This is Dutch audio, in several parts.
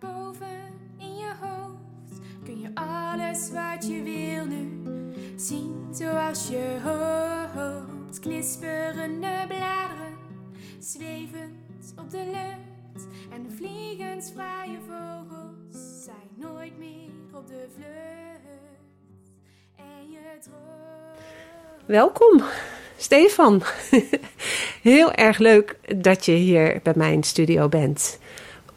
Daarboven in je hoofd, kun je alles wat je wil nu zien zoals je hoopt. Knisperende bladeren, zwevend op de lucht en de vliegensvrije vogels zijn nooit meer op de vlucht. En je droomt. Welkom, Stefan. Heel erg leuk dat je hier bij mijn studio bent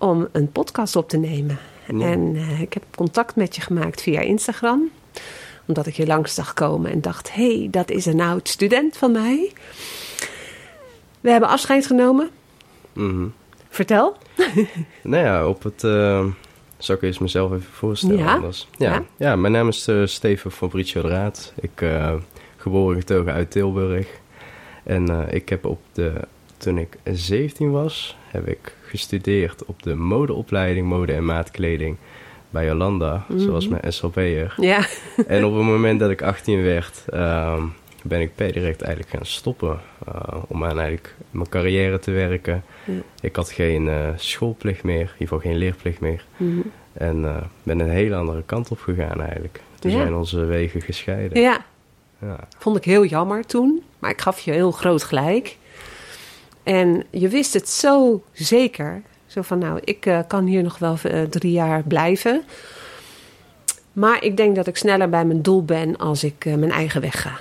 om een podcast op te nemen. Ja. En eh, ik heb contact met je gemaakt via Instagram, omdat ik je langs zag komen en dacht: hé, hey, dat is een oud student van mij. We hebben afscheid genomen. Mhm. Vertel. Nou ja, op het... eh, zal ik eerst mezelf even voorstellen Ja, anders? Ja. ja. Ja. mijn naam is eh, Steven Fabricio de Raad. Ik geboren getogen uit Tilburg. En ik heb op de... Toen ik 17 was, heb ik gestudeerd op de modeopleiding Mode en Maatkleding bij Jolanda. Mhm. Zoals mijn SLP'er. Ja, En op het moment dat ik 18 werd, ehm, ben ik per direct eigenlijk gaan stoppen. eh, om aan eigenlijk mijn carrière te werken. Ik had geen eh, schoolplicht meer, in ieder geval geen leerplicht meer. Mhm. En eh, ben een hele andere kant op gegaan eigenlijk. Toen Ja. zijn onze wegen gescheiden. ja. Ja. Vond ik heel jammer toen, maar ik gaf je heel groot gelijk. En je wist het zo zeker. Zo van, nou, ik eh, kan hier nog wel eh, drie jaar blijven. Maar ik denk dat ik sneller bij mijn doel ben als ik eh, mijn eigen weg ga.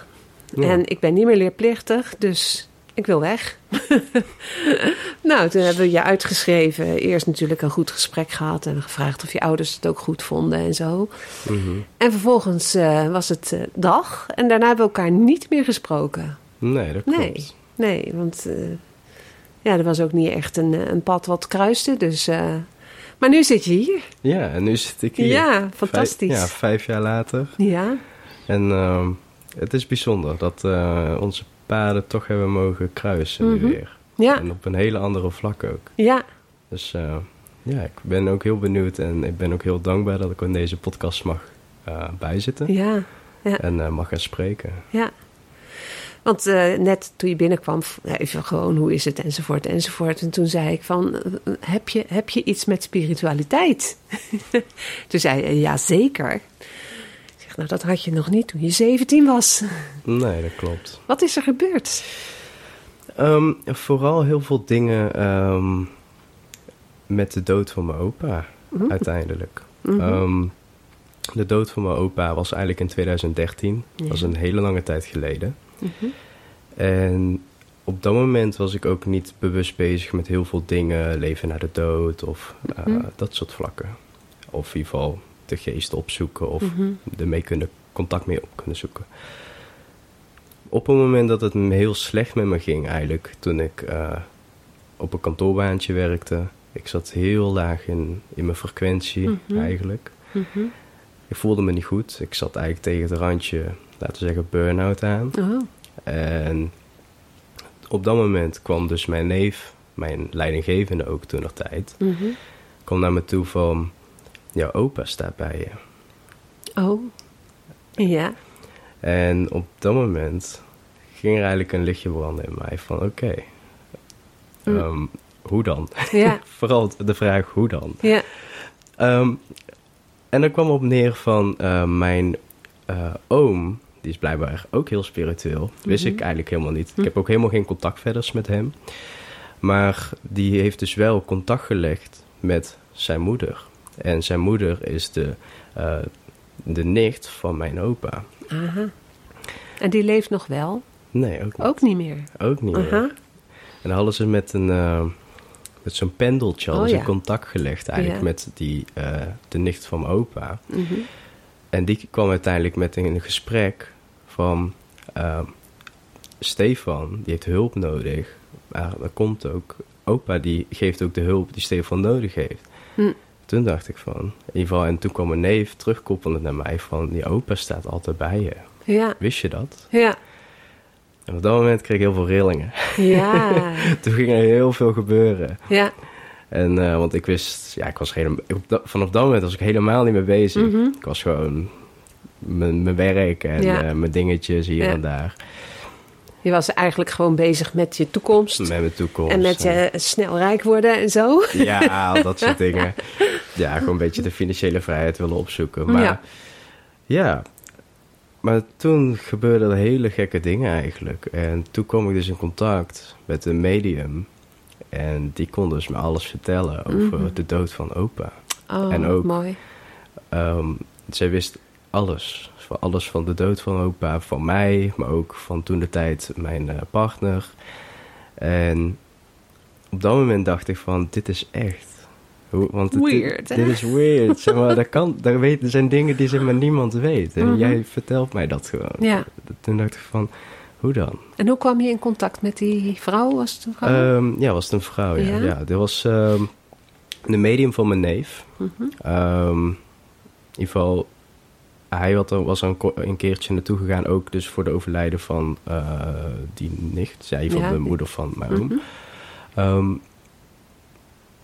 Ja. En ik ben niet meer leerplichtig, dus ik wil weg. nou, toen hebben we je uitgeschreven. Eerst natuurlijk een goed gesprek gehad en gevraagd of je ouders het ook goed vonden en zo. Mhm. En vervolgens was het dag en daarna hebben we elkaar niet meer gesproken. Nee, dat klopt. Nee, nee, want ja, er was ook niet echt een, eh, een pad wat kruiste. Dus, eh, maar nu zit je hier. Ja, en nu zit ik hier. Ja, fantastisch. Vijf, ja, vijf jaar later. Ja, En ehm, het is bijzonder dat eh, onze paden toch hebben mogen kruisen Mhm. nu weer. ja, En op een hele andere vlak ook. ja, Dus ja, ik ben ook heel benieuwd en ik ben ook heel dankbaar dat ik in deze podcast mag bijzitten. ja, En eh, mag gaan spreken. ja. Want eh, net toen je binnenkwam, even gewoon hoe is het enzovoort enzovoort. En toen zei ik van, eh, heb je, heb je iets met spiritualiteit? toen zei je, ja zeker. Ik zeg, nou dat had je nog niet toen je 17 was. Nee, dat klopt. Wat is er gebeurd? Ehm, vooral heel veel dingen ehm, met de dood van mijn opa, Mhm. uiteindelijk. Mhm. Ehm, de dood van mijn opa was eigenlijk in 2013. Dat was een hele lange tijd geleden. Mhm. En op dat moment was ik ook niet bewust bezig met heel veel dingen, leven naar de dood of eh, Mhm. dat soort vlakken. Of in ieder geval de geest opzoeken of Mhm. ermee kunnen, contact mee op kunnen zoeken. Op het moment dat het heel slecht met me ging eigenlijk, toen ik eh, op een kantoorbaantje werkte. Ik zat heel laag in, in mijn frequentie eigenlijk. Ik voelde me niet goed. Ik zat eigenlijk tegen het randje, laten we zeggen, burn-out aan. Oh. En op dat moment kwam dus mijn neef, mijn leidinggevende ook toen nog tijd, Mhm. kwam naar me toe van, jouw opa staat bij je. Oh. Ja. En op dat moment ging er eigenlijk een lichtje branden in mij van, oké, Mm. ehm, hoe dan? Ja. Vooral de vraag, hoe dan? Ja. Ehm, en er kwam op neer van eh, mijn eh, oom, die is blijkbaar ook heel spiritueel. Wist Mhm. ik eigenlijk helemaal niet. Hm. Ik heb ook helemaal geen contact verder met hem. Maar die heeft dus wel contact gelegd met zijn moeder. En zijn moeder is de, eh, de nicht van mijn opa. Aha. En die leeft nog wel? Nee, ook niet. Ook niet meer. Ook niet meer. Aha. En dan hadden ze met een... eh, met zo'n pendeltje hadden Oh, ze ja. contact gelegd eigenlijk Ja. met die, eh, de nicht van mijn opa. Mhm. En die kwam uiteindelijk met een gesprek van... ehm, Stefan, die heeft hulp nodig. Maar dat komt ook... Opa, die geeft ook de hulp die Stefan nodig heeft. Hm. Toen dacht ik van... In ieder geval, en toen kwam mijn neef terugkoppelend naar mij van... Die opa staat altijd bij je. Ja, Wist je dat? ja, En op dat moment kreeg ik heel veel rillingen. ja, toen ging er heel veel gebeuren. ja. En, eh, want ik wist, ja, ik was helemaal, vanaf dat moment was ik helemaal niet meer bezig. Mhm. Ik was gewoon mijn mijn werk en Ja. eh, mijn dingetjes hier Ja. en daar. Je was eigenlijk gewoon bezig met je toekomst. Met mijn toekomst. En met je snel rijk worden en zo. Ja, al dat soort dingen. Ja, gewoon een beetje de financiële vrijheid willen opzoeken. Maar Ja. ja. maar toen gebeurden er hele gekke dingen eigenlijk. En toen kwam ik dus in contact met een medium. En die kon dus me alles vertellen over Mhm. de dood van opa. Oh, En ook- mooi. Ehm, zij wist alles. Van alles van de dood van opa, van mij, maar ook van toen de tijd mijn eh, partner. En op dat moment dacht ik van, dit is echt. Want het- Weird? Dit is weird. Zeg maar, dat kan, daar weet, er zijn dingen die zeg maar niemand weet. En Mhm. jij vertelt mij dat gewoon. Ja. Toen dacht ik van, hoe dan? En hoe kwam je in contact met die vrouw? Was het een vrouw? Ehm, ja, was het een vrouw, ja. Ja? ja. dit was ehm, de medium van mijn neef. Mhm. Ehm, in ieder geval, hij had was een, een keertje naartoe gegaan, ook dus voor de overlijden van eh, die nicht, zij van de moeder van mijn oom. Ehm,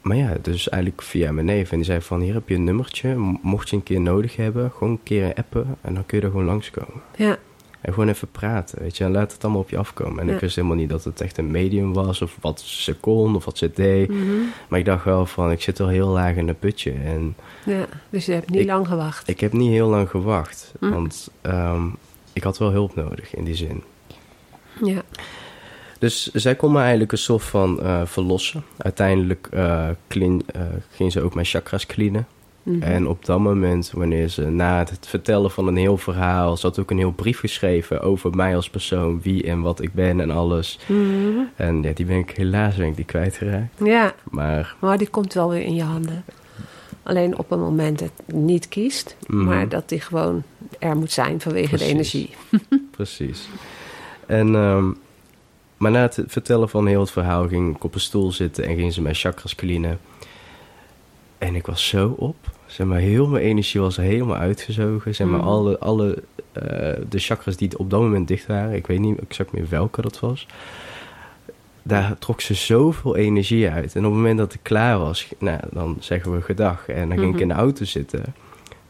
maar ja, dus eigenlijk via mijn neef. En die zei van, hier heb je een nummertje, mocht je een keer nodig hebben, gewoon een keer appen en dan kun je er gewoon langskomen. Ja, En gewoon even praten, weet je, en laat het allemaal op je afkomen. En Ja. ik wist helemaal niet dat het echt een medium was, of wat ze kon, of wat ze deed. Mhm. Maar ik dacht wel van, ik zit al heel laag in een putje en... ja. Dus je hebt niet Ik- lang gewacht. Ik heb niet heel lang gewacht, Hm. want ehm, ik had wel hulp nodig in die zin. Ja. Dus zij kon me eigenlijk een soort van eh, verlossen. Uiteindelijk eh, clean, eh, ging ze ook mijn chakras cleanen. Mhm. En op dat moment, wanneer ze na het vertellen van een heel verhaal... ze had ook een heel brief geschreven over mij als persoon... wie en wat ik ben en alles. Mhm. En ja, die ben ik helaas ben ik die kwijtgeraakt. Ja, Maar maar die komt wel weer in je handen. Alleen op een moment het niet kiest, Mhm. maar dat die gewoon er moet zijn vanwege Precies. de energie. Precies. En, ehm, maar na het vertellen van heel het verhaal ging ik op een stoel zitten en ging ze mijn chakras cleanen. En ik was zo op. Zeg maar, heel mijn energie was helemaal uitgezogen. Zeg maar, Mhm. alle, alle eh, de chakras die op dat moment dicht waren, ik weet niet exact meer welke dat was. Daar trok ze zoveel energie uit. En op het moment dat ik klaar was, nou, dan zeggen we gedag. En dan ging ik Mhm. in de auto zitten.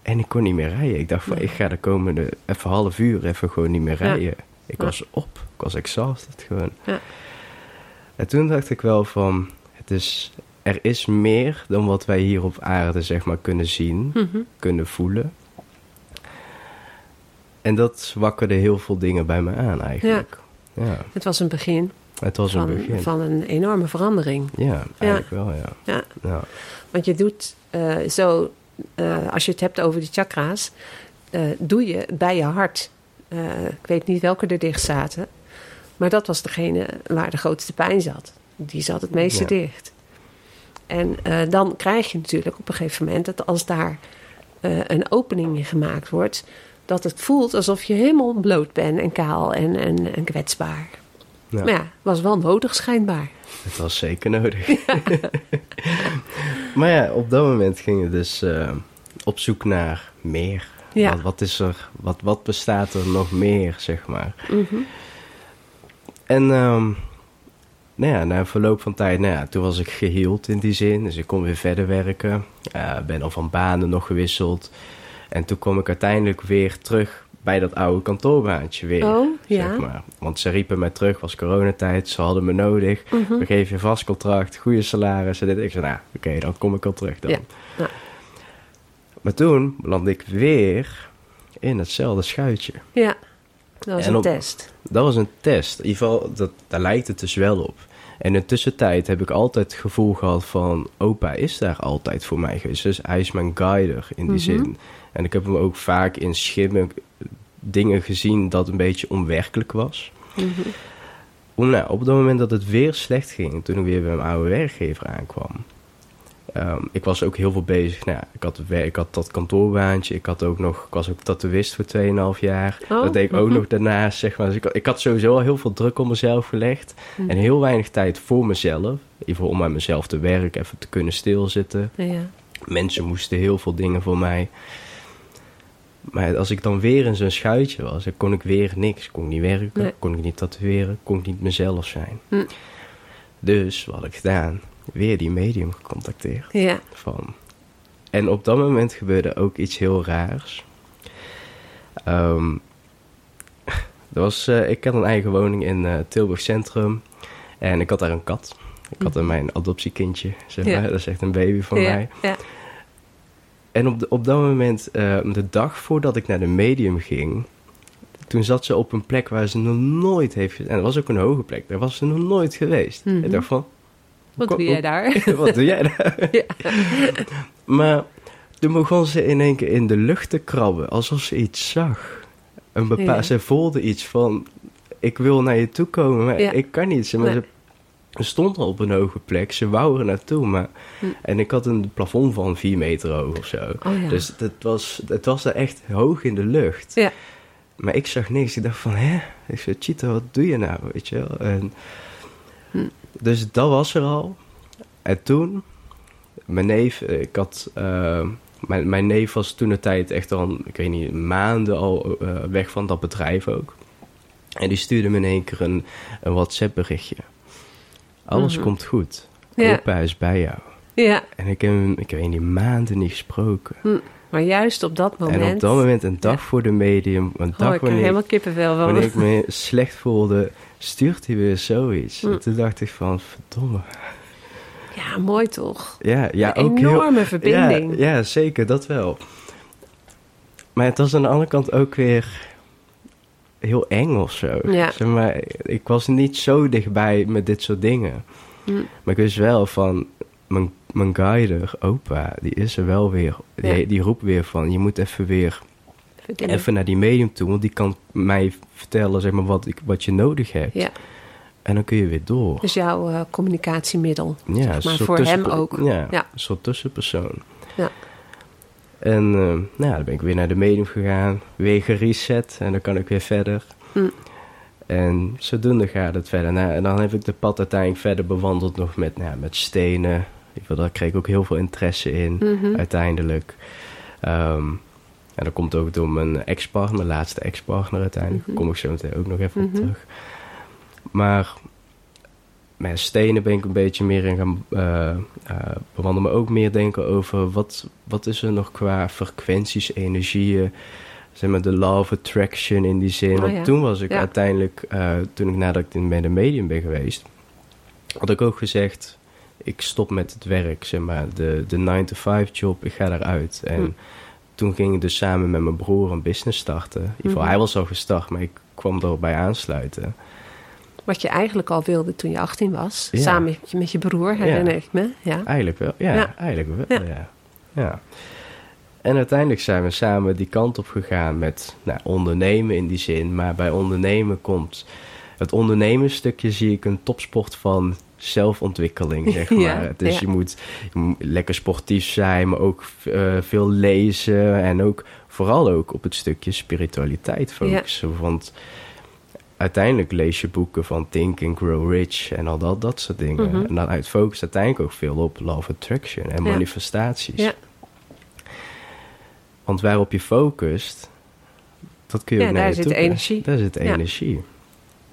En ik kon niet meer rijden. Ik dacht van, Nee. ik ga de komende even half uur even gewoon niet meer Ja. rijden. Ik Ja. was op. Ik was exhausted gewoon. Ja. En toen dacht ik wel van, het is, er is meer dan wat wij hier op aarde zeg maar kunnen zien, Mhm. kunnen voelen. En dat wakkerde heel veel dingen bij me aan eigenlijk. Ja, Het was een begin, het was een van, begin. van een enorme verandering. Ja, eigenlijk wel, ja. Ja. ja. Want je doet eh, zo, eh, als je het hebt over die chakra's, eh, doe je bij je hart. Ik weet niet welke er dicht zaten, maar dat was degene waar de grootste pijn zat. Die zat het meeste dicht. En eh, dan krijg je natuurlijk op een gegeven moment dat als daar eh, een opening in gemaakt wordt, dat het voelt alsof je helemaal bloot bent en kaal en, en, en kwetsbaar. Ja. Maar ja, was wel nodig schijnbaar. Het was zeker nodig. maar ja, op dat moment ging het dus eh, op zoek naar meer. Ja. Wat, wat is er, wat, wat bestaat er nog meer, zeg maar. Mhm. En ehm, nou ja, na een verloop van tijd, nou ja, toen was ik geheeld in die zin. Dus ik kon weer verder werken. Ben al van banen nog gewisseld. En toen kwam ik uiteindelijk weer terug bij dat oude kantoorbaantje weer. Oh, zeg ja. maar. Want ze riepen mij terug, was coronatijd, ze hadden me nodig. Mhm. We geven je vast contract, goede salaris. En dit. Ik zei, nou, oké, dan kom ik al terug dan. Ja, ja. Maar toen landde ik weer in hetzelfde schuitje. Ja, Dat was En een op- test. Dat was een test. In ieder geval, dat, daar lijkt het dus wel op. En in de tussentijd heb ik altijd het gevoel gehad van... opa is daar altijd voor mij geweest. Dus hij is mijn guider in die Mhm. zin. En ik heb hem ook vaak in schimmen dingen gezien dat een beetje onwerkelijk was. Om, nou, op het moment dat het weer slecht ging, toen ik weer bij mijn oude werkgever aankwam. Ehm, ik was ook heel veel bezig. Nou, ja, ik, had, ik had dat kantoorbaantje. Ik, had ook nog, ik was ook tatoeïst voor 2,5 jaar. Oh, dat deed ik ook nog daarnaast. Zeg maar. Dus ik, had- ik had sowieso al heel veel druk op mezelf gelegd. Mhm. En heel weinig tijd voor mezelf. Geval om aan mezelf te werken, even te kunnen stilzitten. Ja. Mensen moesten heel veel dingen voor mij. Maar als ik dan weer in zo'n schuitje was, dan kon ik weer niks. Kon ik niet werken, Nee. kon ik niet tatoeëren, kon ik niet mezelf zijn. Hm. Dus wat had ik gedaan? Weer die medium gecontacteerd. Ja. Van. En op dat moment gebeurde ook iets heel raars. Ehm, er was, eh, ik had een eigen woning in eh, Tilburg Centrum. En ik had daar een kat. Ik had daar mijn adoptiekindje, zeg Mhm. Ja. maar. Dat is echt een baby van ja. mij. Ja. En op, de- op dat moment, eh, de dag voordat ik naar de medium ging, toen zat ze op een plek waar ze nog nooit heeft. En dat was ook een hoge plek, daar was ze nog nooit geweest. Mhm. Ik dacht van, Wat doe jij daar? wat doe jij daar? Ja. Maar toen begon ze in één keer in de lucht te krabben, alsof ze iets zag. Een bepa- Ja. Ze voelde iets van, ik wil naar je toe komen, maar Ja. ik kan niet. Ze, maar Nee. ze stond al op een hoge plek, ze wou er naartoe. Maar, Hm. En ik had een plafond van vier meter hoog of zo. Oh. Dus het was, het was daar echt hoog in de lucht. Ja. Maar ik zag niks. Ik dacht van, hè? Ik zei, Chita, wat doe je nou? Weet je wel? En, Hm. Dus dat was er al. En toen, mijn neef, ik had... eh, mijn, mijn neef was toen de tijd echt al, ik weet niet, maanden al eh, weg van dat bedrijf ook. En die stuurde me in één keer een, een WhatsApp berichtje. Alles Mhm. komt goed. Ja. Opa is bij jou. ja. En ik heb hem, ik weet niet, maanden niet gesproken. Maar juist op dat moment... En op dat moment, een dag Ja. voor de medium, een Oh, dag ik wanneer, helemaal kippenvel van. wanneer ik me slecht voelde, stuurt hij weer zoiets. Mm. En toen dacht ik van, verdomme. Ja, mooi toch? Ja, ja Een ook heel... enorme verbinding. Ja, ja, zeker, dat wel. Maar het was aan de andere kant ook weer heel eng of zo. Ja. Zeg maar, ik was niet zo dichtbij met dit soort dingen. Hm. Maar ik wist wel van, mijn, mijn guider, opa, die is er wel weer. Die, Ja. die roept weer van, je moet even weer even naar die medium toe. Want die kan mij vertellen zeg maar, wat, ik, wat je nodig hebt. Ja, En dan kun je weer door. dus jouw eh, communicatiemiddel. ja, zeg maar voor hem ook. Ja, Ja. een soort tussenpersoon. Ja. En eh, nou ja, dan ben ik weer naar de medium gegaan. Weer gereset. En dan kan ik weer verder. Hm. En zodoende gaat het verder. Nou, en dan heb ik de pad uiteindelijk verder bewandeld nog met, nou, ja, met stenen. Ieder geval, Daar kreeg ik ook heel veel interesse in, Mhm. uiteindelijk. Ehm, en dat komt ook door mijn ex-partner, mijn laatste ex-partner uiteindelijk. Mhm. Daar kom ik zo meteen ook nog even op Mhm. terug. Maar met stenen ben ik een beetje meer in gaan eh eh, bewandelen. Maar ook meer denken over wat, wat is er nog qua frequenties, energieën. Zeg maar de law of attraction in die zin. Oh Want ja. toen was ik Ja. uiteindelijk, eh, toen ik nadat ik in- bij de medium ben geweest, had ik ook gezegd, ik stop met het werk, zeg maar, de, de 9-to-5 job, ik ga eruit. En Hm. Toen ging ik dus samen met mijn broer een business starten. In ieder geval, Mhm. hij was al gestart, maar ik kwam erbij aansluiten. Wat je eigenlijk al wilde toen je 18 was. Ja. Samen met je, met je broer, herinner ik me. Ja. Eigenlijk wel, ja, Ja. eigenlijk wel, Ja. ja. ja. En uiteindelijk zijn we samen die kant op gegaan met nou, ondernemen in die zin. Maar bij ondernemen komt het ondernemersstukje zie ik een topsport van zelfontwikkeling, zeg maar. Ja, dus ja. je, moet, je moet lekker sportief zijn, maar ook eh, veel lezen. En ook vooral ook op het stukje spiritualiteit focussen. Want uiteindelijk lees je boeken van Think and Grow Rich en al dat, dat soort dingen. Mhm. En dan uit focus uiteindelijk ook veel op of attraction en manifestaties. Ja. Want waarop je focust, dat kun je ook naar daar je zit toe brengen. energie. Daar zit Ja. energie.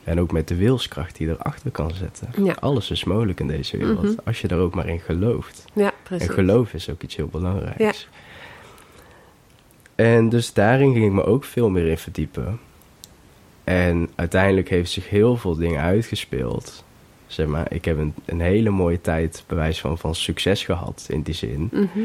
En ook met de wilskracht die je erachter kan zetten. Ja. Alles is mogelijk in deze wereld, Mhm. als je er ook maar in gelooft. ja, precies. En geloof is ook iets heel belangrijks. En dus daarin ging ik me ook veel meer in verdiepen. En uiteindelijk heeft zich heel veel dingen uitgespeeld. Zeg maar, ik heb een, een hele mooie tijd, bewijs van, van succes gehad in die zin. Mhm.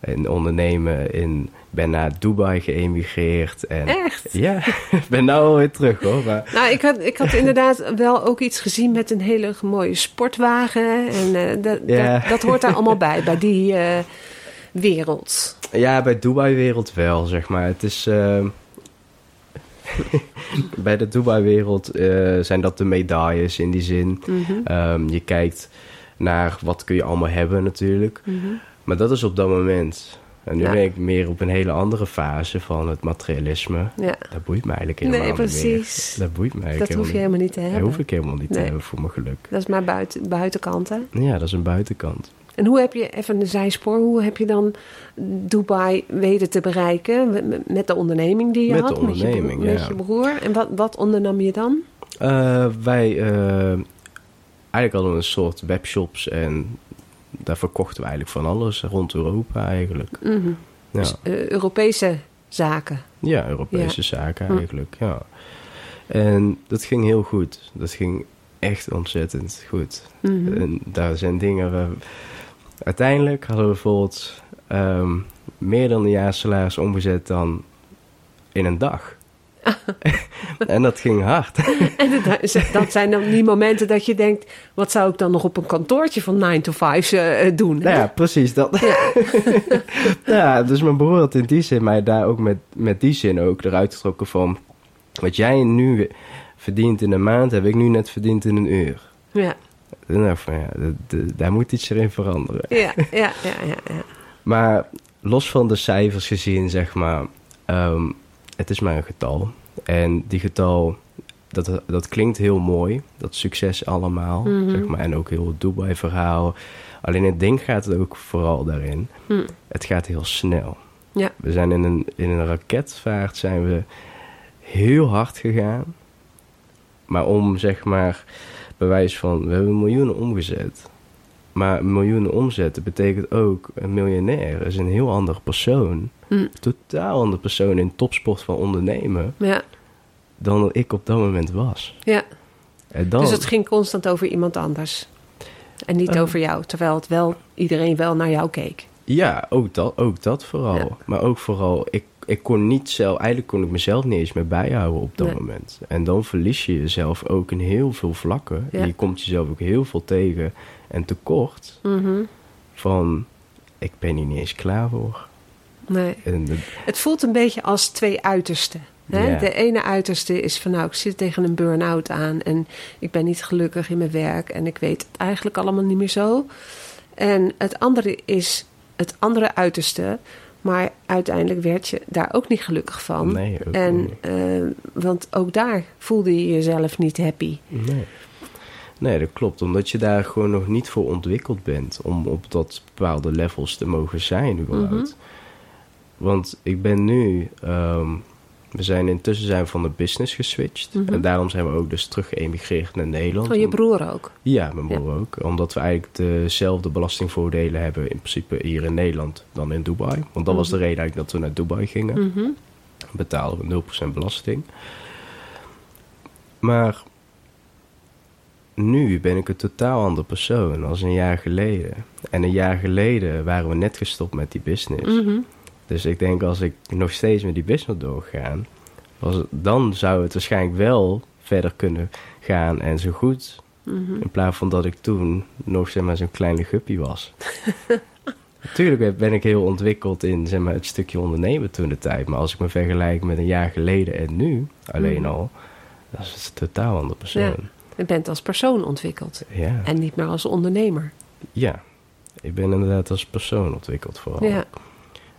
En ondernemen in... Ben naar Dubai geëmigreerd. En, Echt? Ja, ik ben nou alweer terug hoor. Maar, Nou, ik had, ik had inderdaad wel ook iets gezien met een hele mooie sportwagen. En eh, dat, Ja. dat, dat hoort daar allemaal bij, bij die eh, wereld. ja, bij Dubai-wereld wel, zeg maar. Het is... ehm, bij de Dubai-wereld eh, zijn dat de medailles in die zin. Mhm, Ehm, je kijkt naar wat kun je allemaal hebben natuurlijk. mhm. Maar dat is op dat moment. En nu Ja. ben ik meer op een hele andere fase van het materialisme. Ja, Dat boeit me eigenlijk helemaal nee, niet precies. Dat boeit me Dat eigenlijk hoef je helemaal helemaal niet te niet. Dat hebben. hoef ik helemaal niet te hebben voor mijn geluk. Dat is maar buiten, buitenkant, hè? Ja, dat is een buitenkant. En hoe heb je, even een zijspoor, hoe heb je dan Dubai weten te bereiken? Met- Met de onderneming die je Met de had? met, je, onderneming, broer- met ja. je broer. En wat, wat ondernam je dan? Eh, wij, eh, eigenlijk hadden we een soort webshops en daar verkochten we eigenlijk van alles rond Europa eigenlijk. Mhm. Ja, Dus, eh, Europese zaken. ja Europese zaken Hm. eigenlijk, ja. En dat ging heel goed. Dat ging echt ontzettend goed. Mhm. En daar zijn dingen... waar- Uiteindelijk hadden we bijvoorbeeld ehm, meer dan een jaar salaris omgezet dan in een dag. En dat ging hard. En dat, dat zijn dan die momenten dat je denkt... wat zou ik dan nog op een kantoortje van 9 to 5 eh, doen? hè? Nou ja, precies dat. Ja. dus mijn broer had in die zin mij daar ook met, met die zin ook eruit getrokken van... Wat jij nu verdient in een maand, heb ik nu net verdiend in een uur. Ja, En dacht ik van ja, daar moet iets erin veranderen. ja, ja, ja, ja, ja. Maar los van de cijfers gezien, zeg maar, ehm, het is maar een getal. En die getal, dat, dat klinkt heel mooi, dat succes allemaal, Mhm. zeg maar. En ook heel het Dubai-verhaal. Alleen het ding gaat het ook vooral daarin. Hm. Het gaat heel snel. Ja. We zijn in een, in een raketvaart zijn we heel hard gegaan. Maar om, zeg maar, bewijs van, we hebben miljoenen omgezet. Maar miljoenen omzetten betekent ook, een miljonair is een heel andere persoon. Hm. Totaal andere persoon in topsport van ondernemen ja, dan ik op dat moment was. ja. En dan, Dus het ging constant over iemand anders. En niet Eh. over jou, terwijl het wel, iedereen wel naar jou keek. Ja, ook dat, ook dat vooral. Ja. Maar ook vooral, ik, ik kon niet zelf, eigenlijk kon ik mezelf niet eens meer bijhouden op dat Nee. moment. En dan verlies je jezelf ook in heel veel vlakken. Ja. En je komt jezelf ook heel veel tegen en tekort Mhm. van, ik ben hier niet eens klaar voor. Nee. En de- Het voelt een beetje als twee uitersten. Hè? De ene uiterste is van nou, ik zit tegen een burn-out aan en ik ben niet gelukkig in mijn werk en ik weet het eigenlijk allemaal niet meer zo. En het andere is het andere uiterste, maar uiteindelijk werd je daar ook niet gelukkig van. nee, ook En, niet. eh, want ook daar voelde je jezelf niet happy. Nee. Nee, dat klopt. Omdat je daar gewoon nog niet voor ontwikkeld bent om op dat bepaalde levels te mogen zijn überhaupt. Mhm. Want ik ben nu... ehm, we zijn intussen zijn van de business geswitcht. Mhm. En daarom zijn we ook dus terug geëmigreerd naar Nederland. Oh, je broer ook. Ja, mijn broer ook. Omdat we eigenlijk dezelfde belastingvoordelen hebben in principe hier in Nederland dan in Dubai. Want dat was de Mhm. reden eigenlijk dat we naar Dubai gingen Mhm. betalen we 0% belasting. Maar nu ben ik een totaal ander persoon als een jaar geleden. En een jaar geleden waren we net gestopt met die business. Mhm. Dus ik denk als ik nog steeds met die business doorgaan, was het, dan zou het waarschijnlijk wel verder kunnen gaan en zo goed. Mhm. In plaats van dat ik toen nog zeg maar, zo'n kleine guppy was. Natuurlijk ben ik heel ontwikkeld in zeg maar, het stukje ondernemen toen de tijd. Maar als ik me vergelijk met een jaar geleden en nu alleen Mhm. al, dat is een totaal ander persoon. Ja. Je bent als persoon ontwikkeld Ja. en niet meer als ondernemer. ja, ik ben inderdaad als persoon ontwikkeld vooral. Ja.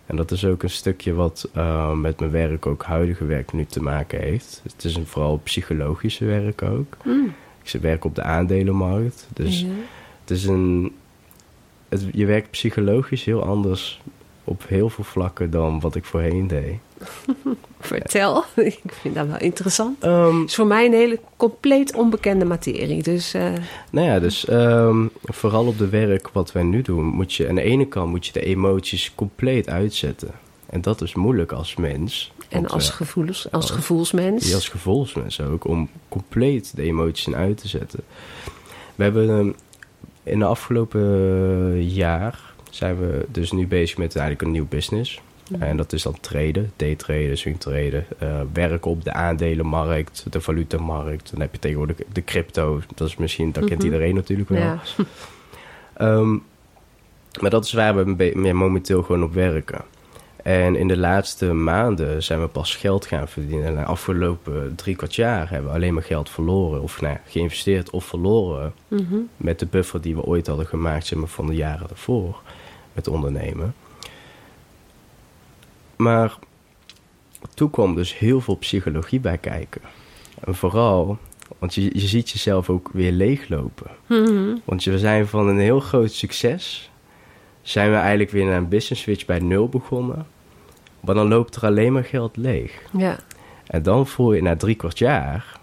En dat is ook een stukje wat eh, met mijn werk, ook huidige werk, nu te maken heeft. Het is een vooral psychologische werk ook. Mm. Ik werk op de aandelenmarkt. Dus het is een. Het, je werkt psychologisch heel anders op heel veel vlakken dan wat ik voorheen deed. Vertel, ik vind dat wel interessant. Ehm, Het is voor mij een hele compleet onbekende materie. Dus eh, nou ja, dus ehm, vooral op de werk wat wij nu doen, moet je aan de ene kant moet je de emoties compleet uitzetten. En dat is moeilijk als mens. en als, gevoelens, als als- gevoelsmens. je als gevoelsmens ook, om compleet de emoties uit te zetten. We hebben ehm, in de afgelopen jaar zijn we dus nu bezig met eigenlijk een nieuw business. Mhm. En dat is dan traden, daytraden, swingtraden, eh werken op de aandelenmarkt, de valutamarkt. Dan heb je tegenwoordig de crypto. Dat is misschien, dat kent Mhm. iedereen natuurlijk wel. Ja. Ehm, maar dat is waar we ja, momenteel gewoon op werken. En in de laatste maanden zijn we pas geld gaan verdienen. En de afgelopen drie kwart jaar hebben we alleen maar geld verloren. Of nou, geïnvesteerd of verloren. Mhm. Met de buffer die we ooit hadden gemaakt zeg maar, van de jaren daarvoor. Met ondernemen. Maar toen kwam dus heel veel psychologie bij kijken. En vooral, want je, je ziet jezelf ook weer leeglopen. Mhm. Want we zijn van een heel groot succes, zijn we eigenlijk weer naar een business switch bij nul begonnen. Maar dan loopt er alleen maar geld leeg. Ja. En dan voel je na drie kwart jaar,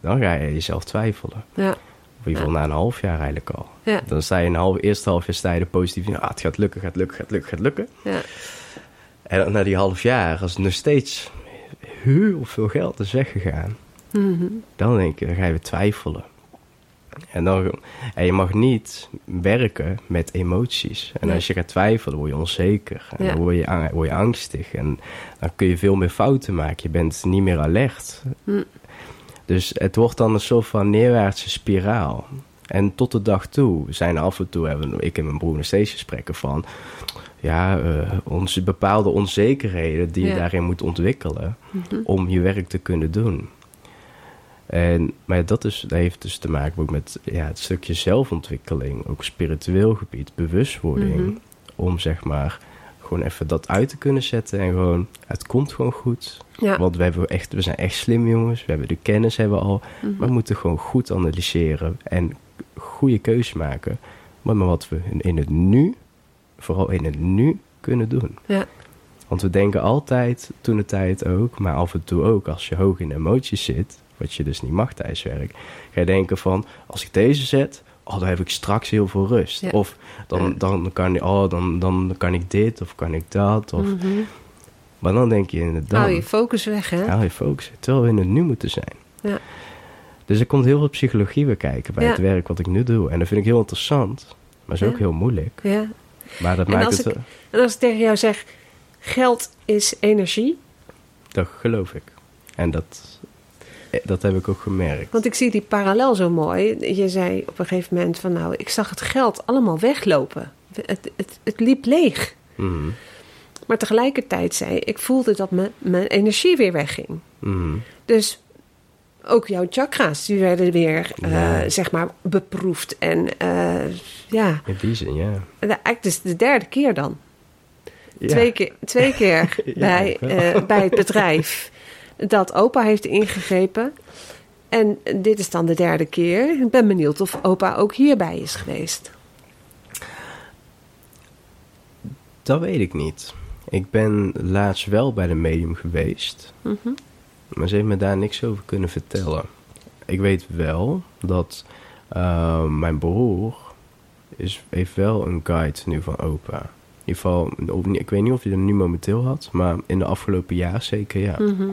dan ga je jezelf twijfelen. Ja. Of in ieder geval na een half jaar eigenlijk al. Ja. Dan sta je een half, eerste half jaar sta je er positief in. Ah, het gaat lukken, gaat lukken, gaat lukken, gaat lukken. Ja. En na die half jaar, als het nog steeds heel veel geld is weggegaan, Mhm. dan denk je, dan ga je weer twijfelen. En, dan, en je mag niet werken met emoties. En Nee. als je gaat twijfelen, word je onzeker. En Ja. dan word je, word je angstig. En dan kun je veel meer fouten maken. Je bent niet meer alert. Hm. Dus het wordt dan een soort van neerwaartse spiraal. En tot de dag toe zijn af en toe, hebben ik en mijn broer nog steeds gesprekken van... Ja, eh, onze bepaalde onzekerheden die je daarin moet ontwikkelen Mhm. om je werk te kunnen doen. En, maar dat, is, dat heeft dus te maken ook met ja, het stukje zelfontwikkeling, ook spiritueel gebied, bewustwording. Mhm. Om zeg maar gewoon even dat uit te kunnen zetten en gewoon, het komt gewoon goed. Ja. Want we, hebben echt, we zijn echt slim jongens, we hebben de kennis hebben we al. Mhm. Maar we moeten gewoon goed analyseren en goede keuzes maken. Maar met wat we in het nu, vooral in het nu, kunnen doen. Ja. Want we denken altijd, toen de tijd ook, maar af en toe ook, als je hoog in emoties zit, wat je dus niet mag tijdens werk, ga je denken van, als ik deze zet, oh, dan heb ik straks heel veel rust. Ja. Of dan, dan, kan ik, oh, dan, dan kan ik dit of kan ik dat. Of, Mhm. Maar dan denk je inderdaad, Hou je focus weg, hè? haal je focus, terwijl we in het nu moeten zijn. Ja. Dus er komt heel veel psychologie bij kijken bij Ja. het werk wat ik nu doe. En dat vind ik heel interessant, maar is Ja. ook heel moeilijk. Ja. Maar dat En maakt als het, ik- eh, En als ik tegen jou zeg, geld is energie. dat geloof ik. En dat, eh, dat heb ik ook gemerkt. Want ik zie die parallel zo mooi. Je zei op een gegeven moment van nou, ik zag het geld allemaal weglopen. Het, het, het liep leeg. Mhm. Maar tegelijkertijd zei ik voelde dat mijn, mijn energie weer wegging. Mhm. Dus ook jouw chakra's, die werden weer, eh, zeg maar, beproefd. En eh, ja, In die zin, ja. eigenlijk dus de derde keer dan. Ja. Twee keer, twee keer Ja, bij, eh, bij het bedrijf dat opa heeft ingegrepen. En dit is dan de derde keer. Ik ben benieuwd of opa ook hierbij is geweest. Dat weet ik niet. Ik ben laatst wel bij de medium geweest. Mhm. Maar ze heeft me daar niks over kunnen vertellen. Ik weet wel dat eh, mijn broer is, heeft wel een guide nu van opa. In ieder geval, ik weet niet of hij er nu momenteel had, maar in de afgelopen jaar zeker ja. Mhm.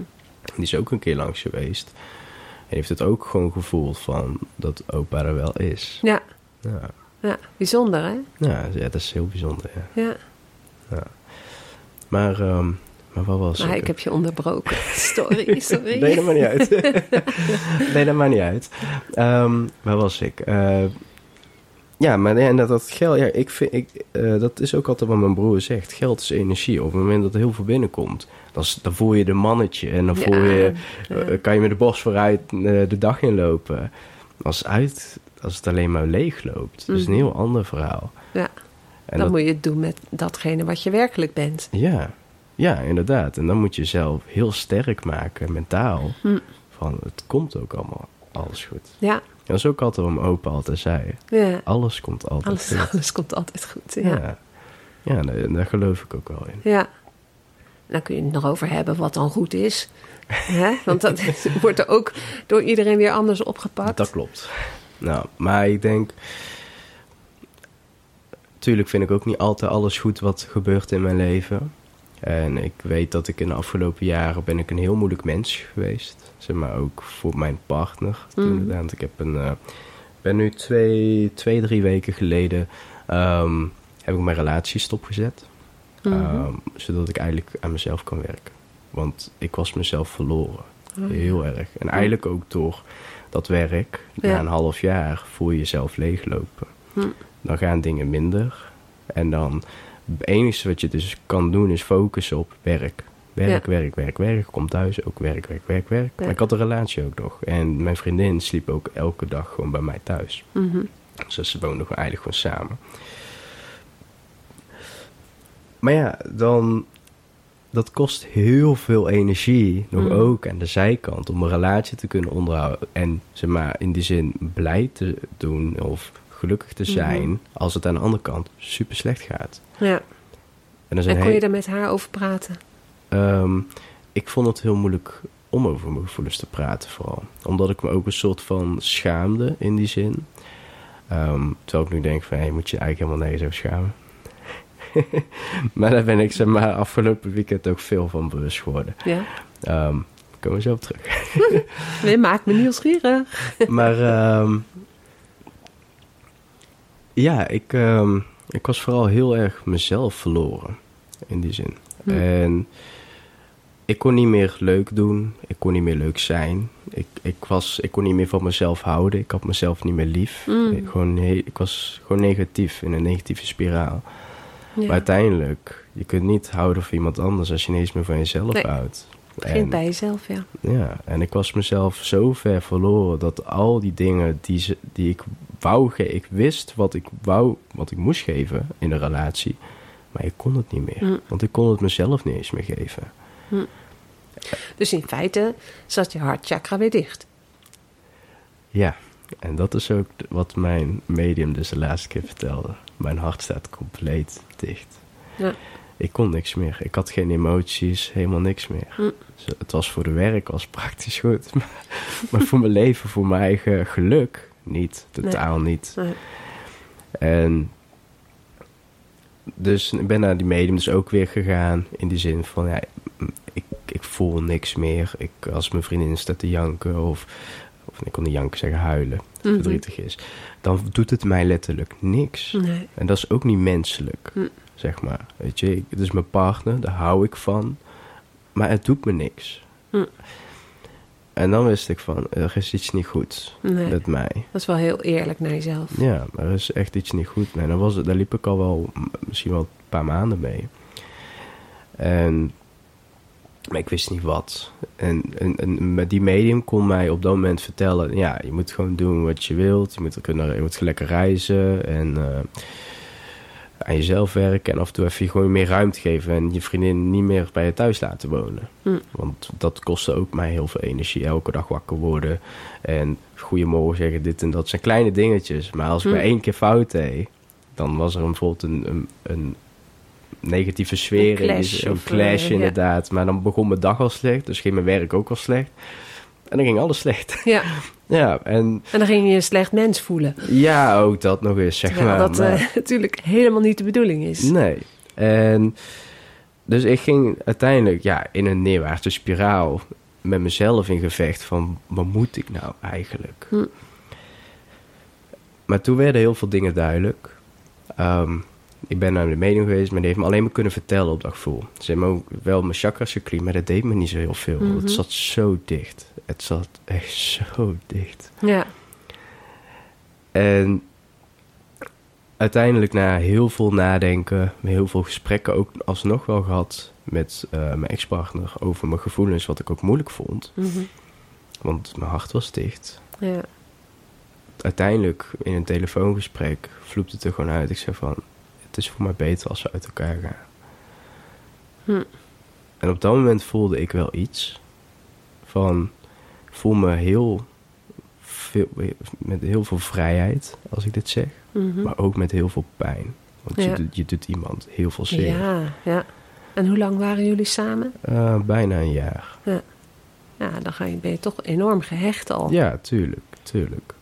Die is ook een keer langs geweest. En heeft het ook gewoon gevoeld van dat opa er wel is. Ja, Ja, ja, bijzonder hè? ja, ja dat is heel bijzonder. Ja. Ja, Maar, ehm, maar wat was maar ik? ik heb je onderbroken. Sorry, sorry. Nee, dat maakt niet uit. nee, dat maakt niet uit. Ehm, waar was ik? Eh, ja, maar en dat, dat geld, ja, ik vind, ik, eh, dat is ook altijd wat mijn broer zegt. Geld is energie. Op het moment dat er heel veel binnenkomt, dan, voel je de mannetje en dan voel je, ja. eh, kan je met de borst vooruit de dag inlopen. Als, het uit, als het alleen maar leeg loopt, dat is een Mhm. heel ander verhaal. Ja, En dan dat, moet je het doen met datgene wat je werkelijk bent. ja, ja, inderdaad. En dan moet je jezelf heel sterk maken, mentaal. Hm. Van, het komt ook allemaal alles goed. Ja, Dat is ook altijd wat mijn opa altijd zei. ja. Alles komt altijd Alles, goed. alles komt altijd goed. Ja. Ja, ja. daar, daar geloof ik ook wel in. Ja. Dan kun je het nog over hebben wat dan goed is. Hè? Want dat wordt er ook door iedereen weer anders opgepakt. Dat klopt. Nou, maar ik denk... Tuurlijk vind ik ook niet altijd alles goed wat gebeurt in mijn leven. En ik weet dat ik in de afgelopen jaren ben ik een heel moeilijk mens geweest. Zeg maar ook voor mijn partner. Toen Mhm. inderdaad. Ik heb een, eh, ben nu twee, twee, drie weken geleden... ehm, heb ik mijn relatie stopgezet. Mhm. Ehm, zodat ik eigenlijk aan mezelf kan werken. Want ik was mezelf verloren. Oh. Heel erg. En eigenlijk ook door dat werk, Ja. na een half jaar, voel je jezelf leeglopen. Dan gaan dingen minder. En dan, het enige wat je dus kan doen, is focussen op werk. Werk, Ja. werk, werk, werk. Kom thuis, ook werk, werk, werk, werk. Ja. Maar ik had een relatie ook nog. En mijn vriendin sliep ook elke dag gewoon bij mij thuis. Mhm. Dus ze woonden gewoon eigenlijk gewoon samen. Maar ja, dan... Dat kost heel veel energie, nog Mm. ook aan de zijkant, om een relatie te kunnen onderhouden. En zeg maar in die zin blij te doen of gelukkig te zijn, Mhm. als het aan de andere kant super slecht gaat. Ja. En, zijn En kon je daar met haar over praten? Ehm, ik vond het heel moeilijk om over mijn gevoelens te praten, vooral. Omdat ik me ook een soort van schaamde in die zin. Ehm, terwijl ik nu denk van, hey, moet je eigenlijk helemaal nergens over schamen. maar daar ben ik zeg maar afgelopen weekend ook veel van bewust geworden. Ja. Ehm komen we zo op terug. Nee, maak me nieuwsgierig. maar ja, ik, ehm, ik was vooral heel erg mezelf verloren in die zin. Hm. En ik kon niet meer leuk doen, ik kon niet meer leuk zijn. Ik, ik, was, ik kon niet meer van mezelf houden, ik had mezelf niet meer lief. Mm. Ik, gewoon, ik was gewoon negatief, in een negatieve spiraal. Ja. Maar uiteindelijk, je kunt niet houden van iemand anders als je niet eens meer van jezelf Nee. houdt. Begint En- bij jezelf, ja. ja, en ik was mezelf zo ver verloren dat al die dingen die, ze, die ik wou geven, ik wist wat ik wou, wat ik moest geven in een relatie, maar ik kon het niet meer. Mm. Want ik kon het mezelf niet eens meer geven. Dus in feite zat je hartchakra weer dicht. Ja, en dat is ook wat mijn medium dus de laatste keer vertelde. Mijn hart staat compleet dicht. Ja. Ik kon niks meer. Ik had geen emoties, helemaal niks meer. Hm. Dus het was voor de werk, was praktisch goed. Maar, maar voor mijn leven, voor mijn eigen geluk, niet. Totaal niet. Nee. En dus ik ben naar die medium dus ook weer gegaan. In die zin van, ja, ik, ik voel niks meer. Ik, als mijn vriendin staat te janken of, of ik kon niet janken zeggen huilen, Mhm. verdrietig is. Dan doet het mij letterlijk niks. Nee. En dat is ook niet menselijk, Hm. zeg maar. Weet je, ik- het is mijn partner, daar hou ik van. Maar het doet me niks. Hm. En dan wist ik van, er is iets niet goed Nee. met mij. Dat is wel heel eerlijk naar jezelf. Ja, er is echt iets niet goed mee. Dan was het, daar liep ik al wel misschien wel een paar maanden mee. En, maar ik wist niet wat. En, en, en met die medium kon mij op dat moment vertellen... ja, je moet gewoon doen wat je wilt. Je moet, kunnen, je moet lekker reizen en eh, aan jezelf werken. En af en toe even gewoon meer ruimte geven... en je vriendin niet meer bij je thuis laten wonen. Hm. Want dat kostte ook mij heel veel energie. Elke dag wakker worden en goedemorgen zeggen, dit en dat zijn kleine dingetjes. Maar als ik Hm. maar één keer fout deed, dan was er een, bijvoorbeeld een, een, een negatieve sfeer. Een in clash een of, clash eh, ja. inderdaad. Maar dan begon mijn dag al slecht, dus ging mijn werk ook al slecht. En dan ging alles slecht. Ja. ja, en En dan ging je je een slecht mens voelen. ja, ook dat nog eens, zeg Terwijl maar. dat Maar- eh, natuurlijk helemaal niet de bedoeling is. Nee. En dus ik ging uiteindelijk ja, in een neerwaartse spiraal met mezelf in gevecht van wat moet ik nou eigenlijk? Hm. Maar toen werden heel veel dingen duidelijk. Ehm, ik ben naar de medium geweest, maar die heeft me alleen maar kunnen vertellen op dat gevoel. Ze hebben me ook wel mijn chakras geclean, maar dat deed me niet zo heel veel. Mhm. Het zat zo dicht. Het zat echt zo dicht. Ja. En uiteindelijk na heel veel nadenken, heel veel gesprekken ook alsnog wel gehad met eh, mijn ex-partner over mijn gevoelens, wat ik ook moeilijk vond. Mhm. Want mijn hart was dicht. ja. Uiteindelijk in een telefoongesprek vloept het er gewoon uit. Ik zeg van, het is voor mij beter als we uit elkaar gaan. Hm. En op dat moment voelde ik wel iets van, voel me heel veel, met heel veel vrijheid als ik dit zeg. Mhm. Maar ook met heel veel pijn. Want Ja. je, doet, je doet iemand heel veel zeer. Ja, ja. En hoe lang waren jullie samen? Eh, bijna een jaar. Ja, dan ga je, ben je toch enorm gehecht al. Ja, tuurlijk, tuurlijk.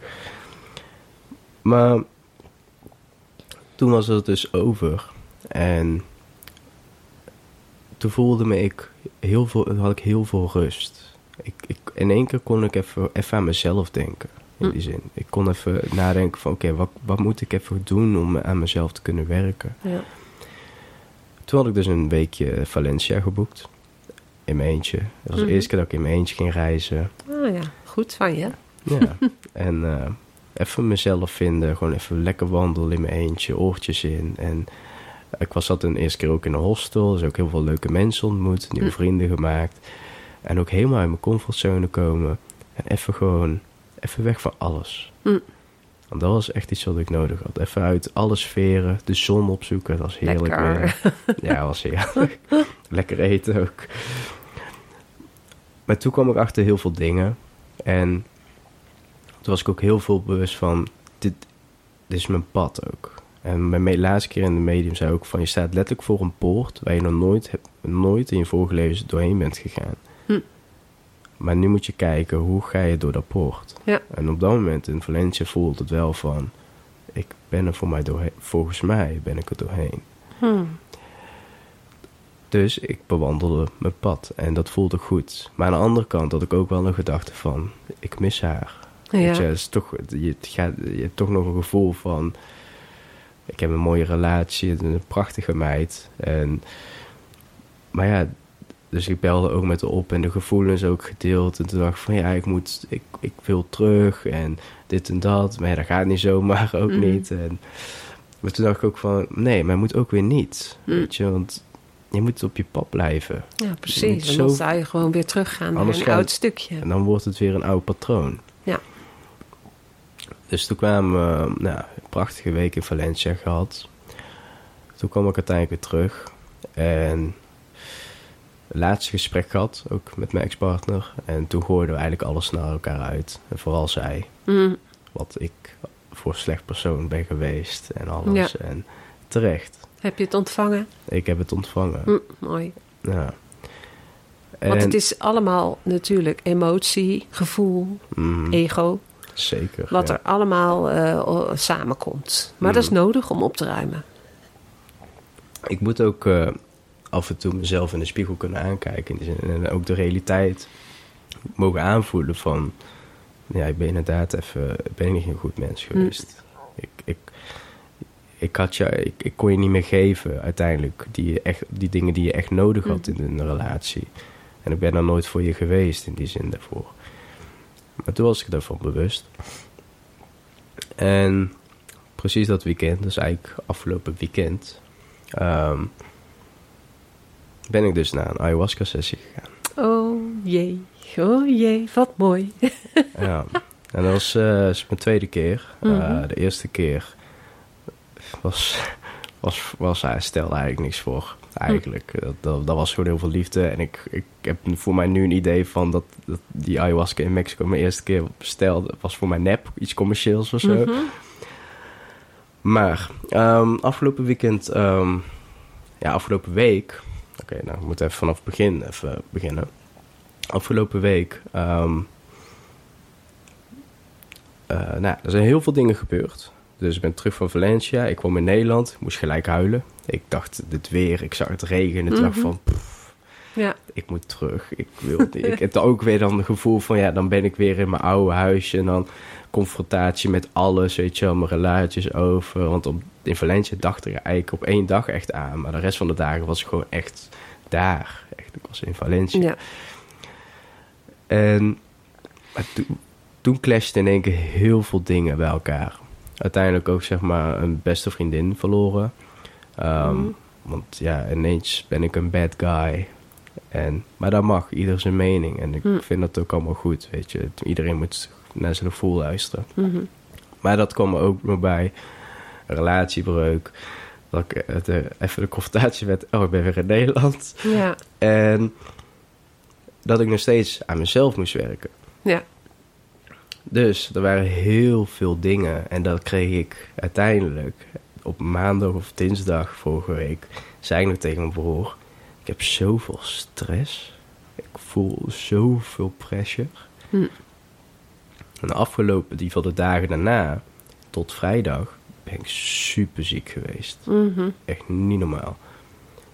Maar toen was het dus over. En toen voelde me ik heel veel, had ik heel veel rust. Ik, ik, in één keer kon ik even, even aan mezelf denken. in Hm. die zin. Ik kon even nadenken van, oké, wat, wat moet ik even doen om aan mezelf te kunnen werken? Ja. Toen had ik dus een weekje Valencia geboekt. In mijn eentje. Dat was Mhm. de eerste keer dat ik in mijn eentje ging reizen. Ah ja, goed van je. Ja. en eh, even mezelf vinden. Gewoon even lekker wandelen in mijn eentje. Oortjes in. En ik was dat een eerste keer ook in een hostel. Dus ook heel veel leuke mensen ontmoet. Nieuwe Hm. vrienden gemaakt. En ook helemaal uit mijn comfortzone komen. En even gewoon... Even weg van alles. Hm. Want dat was echt iets wat ik nodig had. Even uit alle sferen. De zon opzoeken. Dat was heerlijk weer. Ja, dat was heerlijk. Lekker eten ook. Maar toen kwam ik achter heel veel dingen. En toen was ik ook heel veel bewust van... Dit, dit is mijn pad ook. En mijn laatste keer in de medium zei ook van... Je staat letterlijk voor een poort... waar je nog nooit, nooit in je vorige leven doorheen bent gegaan. Hm. Maar nu moet je kijken... hoe ga je door dat poort? Ja. En op dat moment in Valencia voelt het wel van... Ik ben er voor mij doorheen. Volgens mij ben ik er doorheen. Hm. Dus ik bewandelde mijn pad en dat voelde goed. Maar aan de andere kant had ik ook wel een gedachte van, ik mis haar. Weet je, Ja. het is toch, je, gaat, je hebt toch nog een gevoel van, ik heb een mooie relatie, een prachtige meid. En, maar ja, dus ik belde ook met haar op en de gevoelens ook gedeeld. En toen dacht ik van, ja, ik, moet, ik, ik wil terug en dit en dat. Maar ja, dat gaat niet zomaar, ook Mhm. niet. En, maar toen dacht ik ook van, nee, maar moet ook weer niet. Hm. Weet je, want je moet op je pad blijven. ja, precies. En Zo- dan zou je gewoon weer teruggaan naar een oud stukje. En dan wordt het weer een oud patroon. Ja. Dus toen kwamen we, nou, een prachtige week in Valencia gehad. Toen kwam ik uiteindelijk weer terug. En laatste gesprek gehad, ook met mijn ex-partner. En toen gooiden we eigenlijk alles naar elkaar uit. En vooral zij, Hm. wat ik voor slecht persoon ben geweest en alles. En terecht, Heb je het ontvangen? ik heb het ontvangen. Hm, mooi. Ja. Want En- het is allemaal natuurlijk emotie, gevoel, Mhm, ego. zeker. Wat ja. er allemaal eh, samenkomt. Maar dat is Mhm. nodig om op te ruimen. Ik moet ook eh, af en toe mezelf in de spiegel kunnen aankijken. En ook de realiteit mogen aanvoelen van... Ja, ik ben inderdaad even... Ben ik niet een goed mens geweest. Ik, ik, ik, had je, ik, ik kon je niet meer geven uiteindelijk. Die, echt, die dingen die je echt nodig had in een relatie. En ik ben er nooit voor je geweest in die zin daarvoor. Maar toen was ik daarvan bewust. En precies dat weekend, dus eigenlijk afgelopen weekend... ehm, ben ik dus naar een ayahuasca-sessie gegaan. Oh jee, oh jee, wat mooi. ja. En dat was eh, is mijn tweede keer. Eh, Mhm. de eerste keer was, was, was hij stelde eigenlijk niks voor. Eigenlijk. Dat, dat, dat was gewoon heel veel liefde. En ik, ik heb voor mij nu een idee van dat, dat die ayahuasca in Mexico mijn eerste keer bestelde. was voor mij nep. Iets commercieels of zo. Mhm. Maar ehm, afgelopen weekend, ehm, ja, afgelopen week. Oké, nou, ik moet even vanaf het begin even beginnen. Afgelopen week. ehm, eh, nou, er zijn heel veel dingen gebeurd. Dus ik ben terug van Valencia. Ik kwam in Nederland. Ik moest gelijk huilen. Ik dacht, dit weer. Ik zag het regenen. Ik dacht Mhm. van, pff, Ja, ik moet terug. Ik wil ik heb ook weer dan het gevoel van, ja, dan ben ik weer in mijn oude huisje. En dan confrontatie met alles, weet je wel, mijn relaties over. Want op, in Valencia dacht ik er eigenlijk op één dag echt aan. Maar de rest van de dagen was ik gewoon echt daar. Echt, ik was in Valencia. ja. En maar toen, toen clashten in één keer heel veel dingen bij elkaar. Uiteindelijk ook zeg maar een beste vriendin verloren. Ehm, Mhm. Want ja, ineens ben ik een bad guy. En, maar dat mag, ieder zijn mening. En ik Hm. vind dat ook allemaal goed, weet je. Iedereen moet naar zijn gevoel luisteren. Mhm. Maar dat kwam er ook nog bij. Relatiebreuk. Dat ik eh, de, even de confrontatie met... Oh, ik ben weer in Nederland. ja, En dat ik nog steeds aan mezelf moest werken. ja. Dus er waren heel veel dingen. En dat kreeg ik uiteindelijk op maandag of dinsdag vorige week. Zei ik nog tegen mijn broer: Ik heb zoveel stress. Ik voel zoveel pressure. Hm. En de afgelopen, die van de dagen daarna, tot vrijdag, ben ik super ziek geweest. Mhm. Echt niet normaal.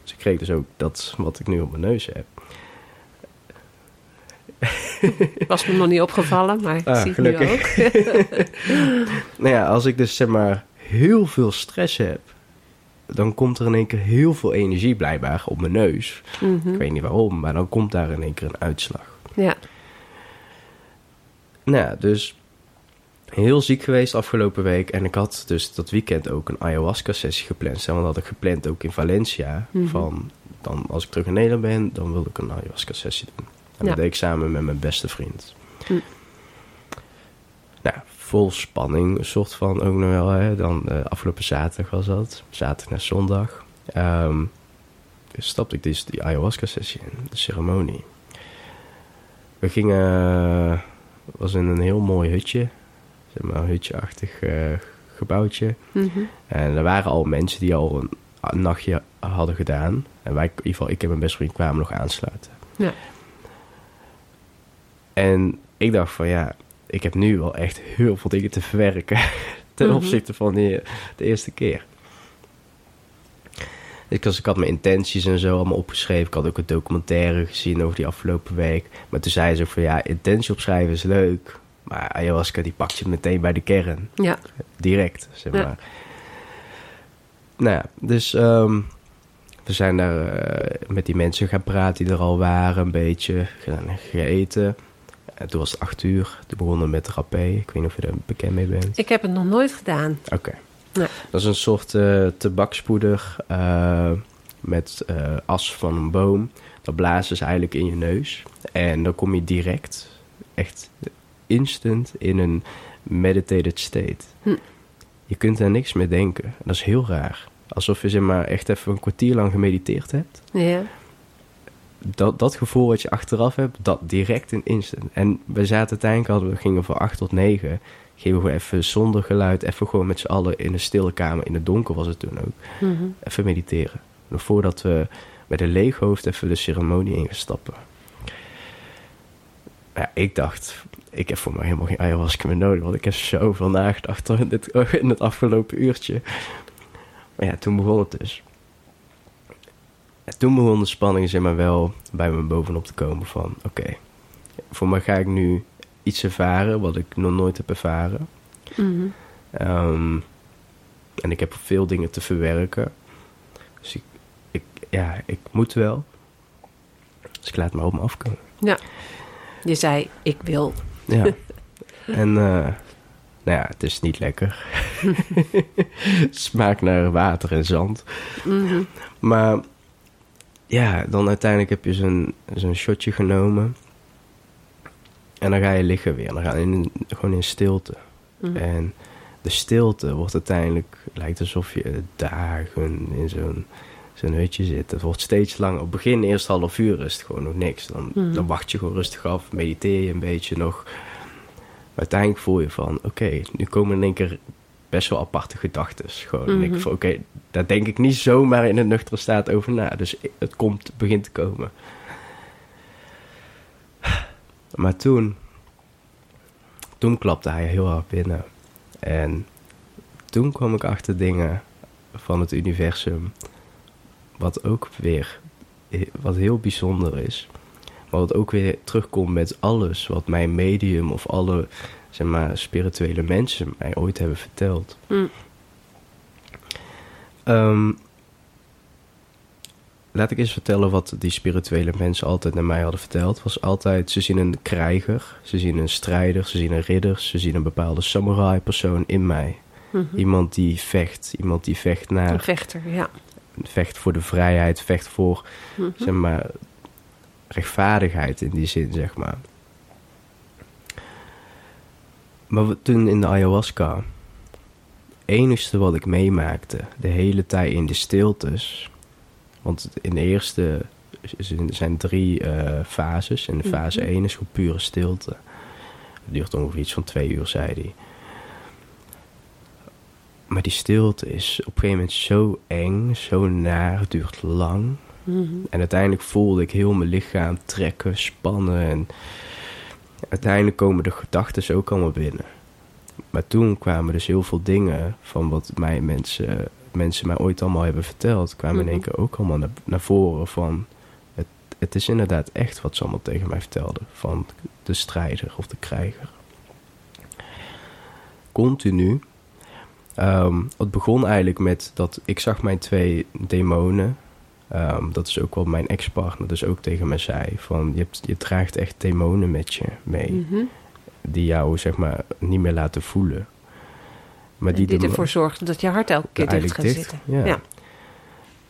Dus ik kreeg dus ook dat wat ik nu op mijn neus heb. Was me nog niet opgevallen, maar Ah, zie ik nu ook. nou ja, als ik dus zeg maar heel veel stress heb, dan komt er in één keer heel veel energie blijkbaar op mijn neus. Mhm. Ik weet niet waarom, maar dan komt daar in één keer een uitslag. Ja. Nou dus heel ziek geweest afgelopen week. En ik had dus dat weekend ook een ayahuasca-sessie gepland. En dat had ik gepland ook in Valencia. Mhm. Van, dan, als ik terug in Nederland ben, dan wil ik een ayahuasca-sessie doen. En Ja. dat deed ik samen met mijn beste vriend. Hm. Nou, vol spanning, een soort van ook nog wel. Hè. Dan eh, afgelopen zaterdag was dat. Zaterdag naar zondag. Dus stapte ik dus die ayahuasca-sessie in, de ceremonie. We gingen, was in een heel mooi hutje, zeg maar een hutje-achtig eh, gebouwtje. Mhm. En er waren al mensen die al een, een nachtje hadden gedaan. En wij, in ieder geval, ik en mijn beste vriend kwamen nog aansluiten. Ja. En ik dacht van ja, ik heb nu wel echt heel veel dingen te verwerken ten Mhm. opzichte van die, de eerste keer. Ik, was, ik had mijn intenties en zo allemaal opgeschreven. Ik had ook een documentaire gezien over die afgelopen week. Maar toen zei ze ook van ja, intentie opschrijven is leuk. Maar ayahuasca die pakt je meteen bij de kern. Ja. Direct, zeg Ja. maar. Nou ja, dus ehm, we zijn daar eh, met die mensen gaan praten die er al waren, een beetje gaan gegeten. En toen was het acht uur. Toen begonnen we met rapé. Ik weet niet of je er bekend mee bent. Ik heb het nog nooit gedaan. Oké. Nee. Dat is een soort eh tabakspoeder eh, met as van een boom. Dat blazen ze eigenlijk in je neus. En dan kom je direct, echt instant, in een meditated state. Hm. Je kunt daar niks mee denken. Dat is heel raar. Alsof je zeg maar echt even een kwartier lang gemediteerd hebt. Ja. Dat, dat gevoel wat je achteraf hebt, dat direct in instant. En we zaten uiteindelijk, hadden we gingen van acht tot negen. Gingen we gewoon even zonder geluid, even gewoon met z'n allen in een stille kamer. In het donker was het toen ook. Mhm. Even mediteren. Nog voordat we met een leeg hoofd even de ceremonie ingestappen. Ja, ik dacht, ik heb voor mij helemaal geen ayahuasca meer nodig. Want ik heb zoveel nagedacht in, dit, in het afgelopen uurtje. Maar ja, toen begon het dus. En toen begon de spanning zeg maar wel bij me bovenop te komen van... Oké, voor mij ga ik nu iets ervaren wat ik nog nooit heb ervaren. Mhm. Ehm, en ik heb veel dingen te verwerken. Dus ik, ik, ja, ik moet wel. Dus ik laat me op me afkomen. Je zei, ik wil. Ja. en eh, nou ja, het is niet lekker. Smaakt naar water en zand. Mhm. Maar ja, dan uiteindelijk heb je zo'n zo'n shotje genomen. En dan ga je liggen weer. Dan ga je in, gewoon in stilte. Mhm. En de stilte wordt uiteindelijk, lijkt alsof je dagen in zo'n zo'n hutje zit. Het wordt steeds langer. Op het begin, eerst half uur is het gewoon nog niks. Dan, Mhm. dan wacht je gewoon rustig af, mediteer je een beetje nog. Maar uiteindelijk voel je van, oké, nu komen in één keer best wel aparte gedachten. Gewoon, en Mhm. ik van, oké, daar denk ik niet zomaar in een nuchtere staat over na. Dus het komt, begint te komen. Maar toen, toen klapte hij heel hard binnen. En toen kwam ik achter dingen van het universum. Wat ook weer, wat heel bijzonder is. Maar wat ook weer terugkomt met alles wat mijn medium of alle zeg maar, spirituele mensen mij ooit hebben verteld. Mm. Ehm, laat ik eens vertellen wat die spirituele mensen altijd naar mij hadden verteld. Was altijd, ze zien een krijger, ze zien een strijder, ze zien een ridder, ze zien een bepaalde samurai persoon in mij. Mhm. Iemand die vecht, iemand die vecht Een naar, vechter, ja. Vecht voor de vrijheid, vecht voor, Mhm. zeg maar, rechtvaardigheid in die zin, zeg maar. Maar toen in de ayahuasca, enigste wat ik meemaakte, de hele tijd in de stiltes, want in de eerste er zijn drie eh, fases. En de fase Mhm. 1 is gewoon pure stilte. Het duurt ongeveer iets van twee uur, zei hij. Maar die stilte is op een gegeven moment zo eng, zo naar, het duurt lang. Mhm. En uiteindelijk voelde ik heel mijn lichaam trekken, spannen. En uiteindelijk komen de gedachten ook allemaal binnen. Maar toen kwamen dus heel veel dingen van wat mij mensen, mensen mij ooit allemaal hebben verteld. kwamen in één Mhm. keer ook allemaal naar, naar voren van... Het, het is inderdaad echt wat ze allemaal tegen mij vertelden. Van de strijder of de krijger. Continu. Ehm, het begon eigenlijk met dat ik zag mijn twee demonen. Ehm, dat is ook wat mijn ex-partner dus ook tegen mij zei. Van je, hebt, je draagt echt demonen met je mee. Mhm. Die jou zeg maar niet meer laten voelen. Maar Die, ervoor zorgt dat je hart elke keer dicht gaat zitten. Ja. Ja.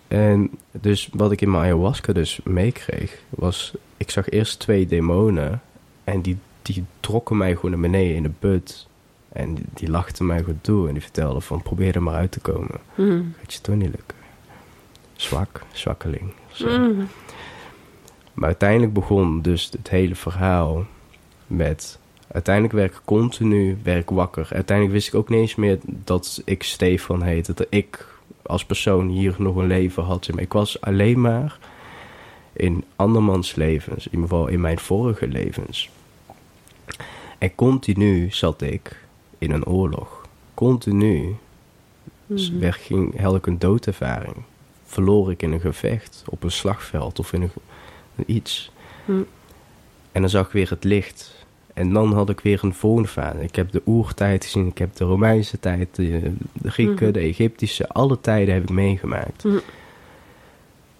En dus wat ik in mijn ayahuasca dus meekreeg, was... Ik zag eerst twee demonen en die, die trokken mij gewoon naar beneden in de put. En die, die lachten mij goed toe en die vertelden van probeer er maar uit te komen. Mhm. Gaat je toch niet lukken. Zwak, zwakkeling. Mhm. Maar uiteindelijk begon dus het hele verhaal met... Uiteindelijk werd ik continu werd ik wakker. Uiteindelijk wist ik ook niet eens meer dat ik Stefan heette. Dat ik als persoon hier nog een leven had. Maar ik was alleen maar in andermans levens. In ieder geval in mijn vorige levens. En continu zat ik in een oorlog. Continu Mhm. werd, ging, had ik een doodervaring. Verloor ik in een gevecht, op een slagveld of in een, iets. Hm. En dan zag ik weer het licht. En dan had ik weer een volgende fase. Ik heb de oertijd gezien, ik heb de Romeinse tijd, de, de Grieken, Mhm. de Egyptische, alle tijden heb ik meegemaakt. Mhm.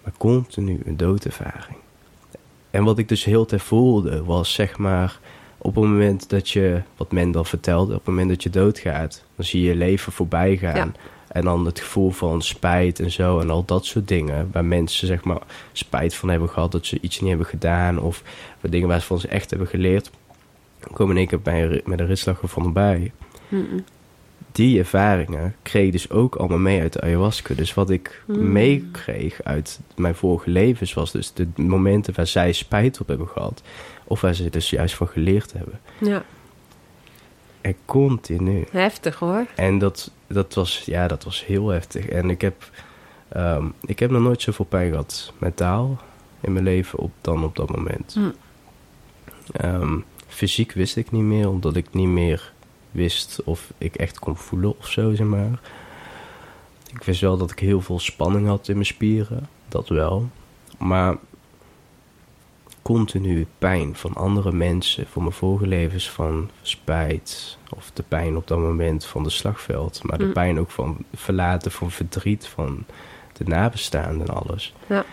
Maar continu een doodervaring. En wat ik dus heel te voelde was zeg maar op het moment dat je, wat men dan vertelde, op het moment dat je doodgaat, dan zie je je leven voorbij gaan. Ja. En dan het gevoel van spijt en zo en al dat soort dingen. Waar mensen zeg maar spijt van hebben gehad dat ze iets niet hebben gedaan. Of dingen waarvan ze echt hebben geleerd. Dan komen in één keer bij met een ritslag van erbij. Mhm. Die ervaringen kreeg ik dus ook allemaal mee uit de ayahuasca. Dus wat ik Mm. meekreeg uit mijn vorige levens was dus de momenten waar zij spijt op hebben gehad. Of waar ze dus juist van geleerd hebben. Ja, En continu. heftig hoor. En dat, dat, was, ja, dat was heel heftig. En ik heb, ehm, ik heb nog nooit zoveel pijn gehad mentaal in mijn leven op, dan op dat moment. Hm. Ehm, fysiek wist ik niet meer, omdat ik niet meer wist of ik echt kon voelen of zo, zeg maar. Ik wist wel dat ik heel veel spanning had in mijn spieren, dat wel. Maar continu pijn van andere mensen, van mijn vorige levens, van spijt. Of de pijn op dat moment van de slagveld. Maar de Mm. pijn ook van verlaten, van verdriet, van de nabestaanden en alles. Ja.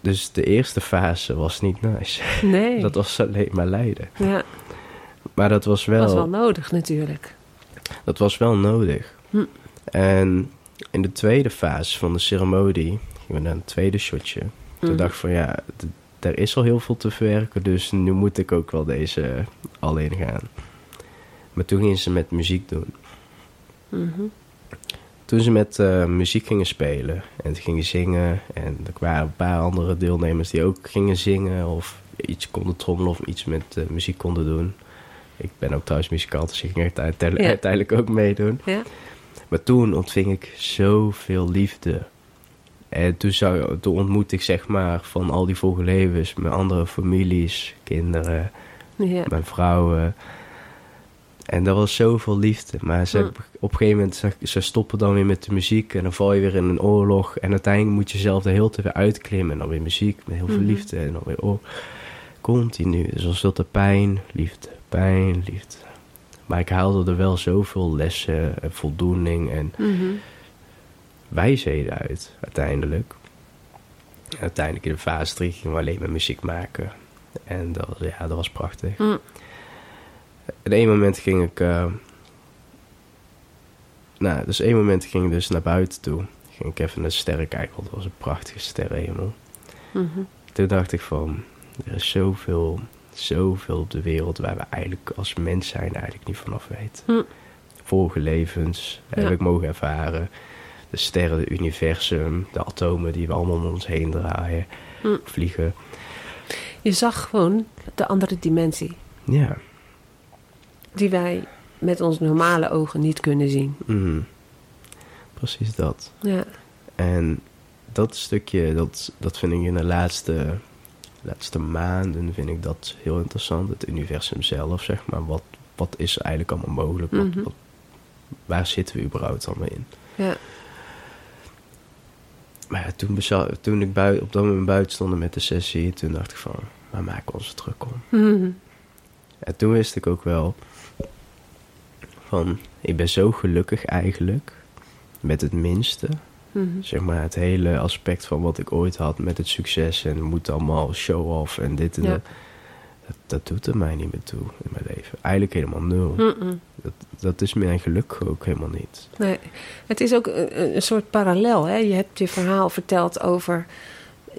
Dus de eerste fase was niet nice. Nee, Dat was alleen maar lijden. ja, Maar dat was wel, was wel nodig natuurlijk. dat was wel nodig. Hm. En in de tweede fase van de ceremonie gingen we naar een tweede shotje. Toen Mhm. dacht ik van ja, er is al heel veel te verwerken, dus nu moet ik ook wel deze alleen gaan. Maar toen gingen ze met muziek doen. Mhm. Toen ze met eh, muziek gingen spelen en ze gingen zingen. En er waren een paar andere deelnemers die ook gingen zingen of iets konden trommelen of iets met eh, muziek konden doen. Ik ben ook thuis muzikant, dus ik ging uiteindelijk, ook meedoen. Ja. Maar toen ontving ik zoveel liefde. En toen, zou, toen ontmoette ik zeg maar van al die vorige levens, mijn andere families, kinderen, Ja. mijn vrouwen. En dat was zoveel liefde. Maar ze, op een gegeven moment, ze, ze stoppen dan weer met de muziek. En dan val je weer in een oorlog. En uiteindelijk moet je zelf de hele tijd weer uitklimmen. En dan weer muziek met heel veel Mhm. liefde. En dan weer oh, continu. Dus dan zat er pijn, liefde, pijn, liefde. Maar ik haalde er wel zoveel lessen en voldoening en Mhm. wijsheden uit, uiteindelijk. En uiteindelijk in de fase 3 gingen we alleen maar muziek maken. En dat, was- ja, dat was prachtig. Hm. En één moment ging ik... eh, nou, dus één moment ging ik dus naar buiten toe. Ging ik even naar de sterren kijken, want het was een prachtige sterrenhemel. Mhm. Toen dacht ik van, er is zoveel, zoveel op de wereld waar we eigenlijk als mens zijn eigenlijk niet vanaf weten. Hm. Vorige levens Ja. heb ik mogen ervaren. De sterren, het universum, de atomen die we allemaal om ons heen draaien, Hm. vliegen. Je zag gewoon de andere dimensie. Ja, Die wij met onze normale ogen niet kunnen zien. mhm. precies dat. Ja. En dat stukje, dat, dat vind ik in de laatste, laatste maanden vind ik dat heel interessant. Het universum zelf, zeg maar. Wat, wat is er eigenlijk allemaal mogelijk? Wat, Mhm. wat- waar zitten we überhaupt allemaal in? Ja. Maar ja, toen, toen ik bui- op dat moment buiten stond met de sessie, toen dacht ik van, waar maken we ons druk om? Mhm. En toen wist ik ook wel van, ik ben zo gelukkig eigenlijk met het minste. Mhm. Zeg maar het hele aspect van wat ik ooit had met het succes en moet allemaal show-off en dit en Ja. dat. dat. Dat doet er mij niet meer toe in mijn leven. Eigenlijk helemaal nul. Mhm. Dat, dat is mijn geluk ook helemaal niet. Nee, het is ook een, een soort parallel. Hè? Je hebt je verhaal verteld over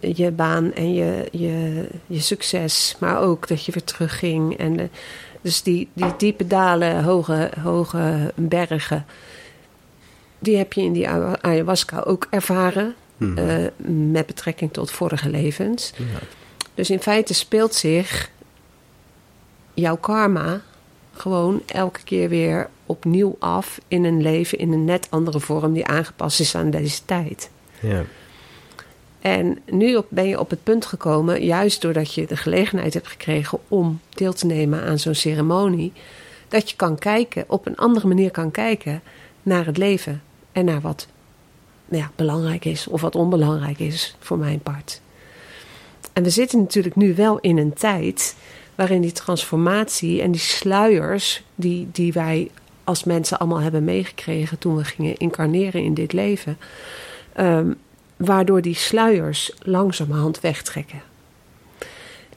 je baan en je, je, je succes, maar ook dat je weer terugging. En de, dus die, die diepe dalen, hoge, hoge bergen, die heb je in die ayahu- ayahuasca ook ervaren. Mhm. eh, met betrekking tot vorige levens. ja. Dus in feite speelt zich jouw karma gewoon elke keer weer opnieuw af in een leven in een net andere vorm die aangepast is aan deze tijd. ja. En nu op, ben je op het punt gekomen, juist doordat je de gelegenheid hebt gekregen om deel te nemen aan zo'n ceremonie, dat je kan kijken, op een andere manier kan kijken naar het leven en naar wat nou ja, belangrijk is of wat onbelangrijk is voor mijn part. En we zitten natuurlijk nu wel in een tijd waarin die transformatie en die sluiers die, die wij als mensen allemaal hebben meegekregen toen we gingen incarneren in dit leven, ehm, waardoor die sluiers langzamerhand wegtrekken.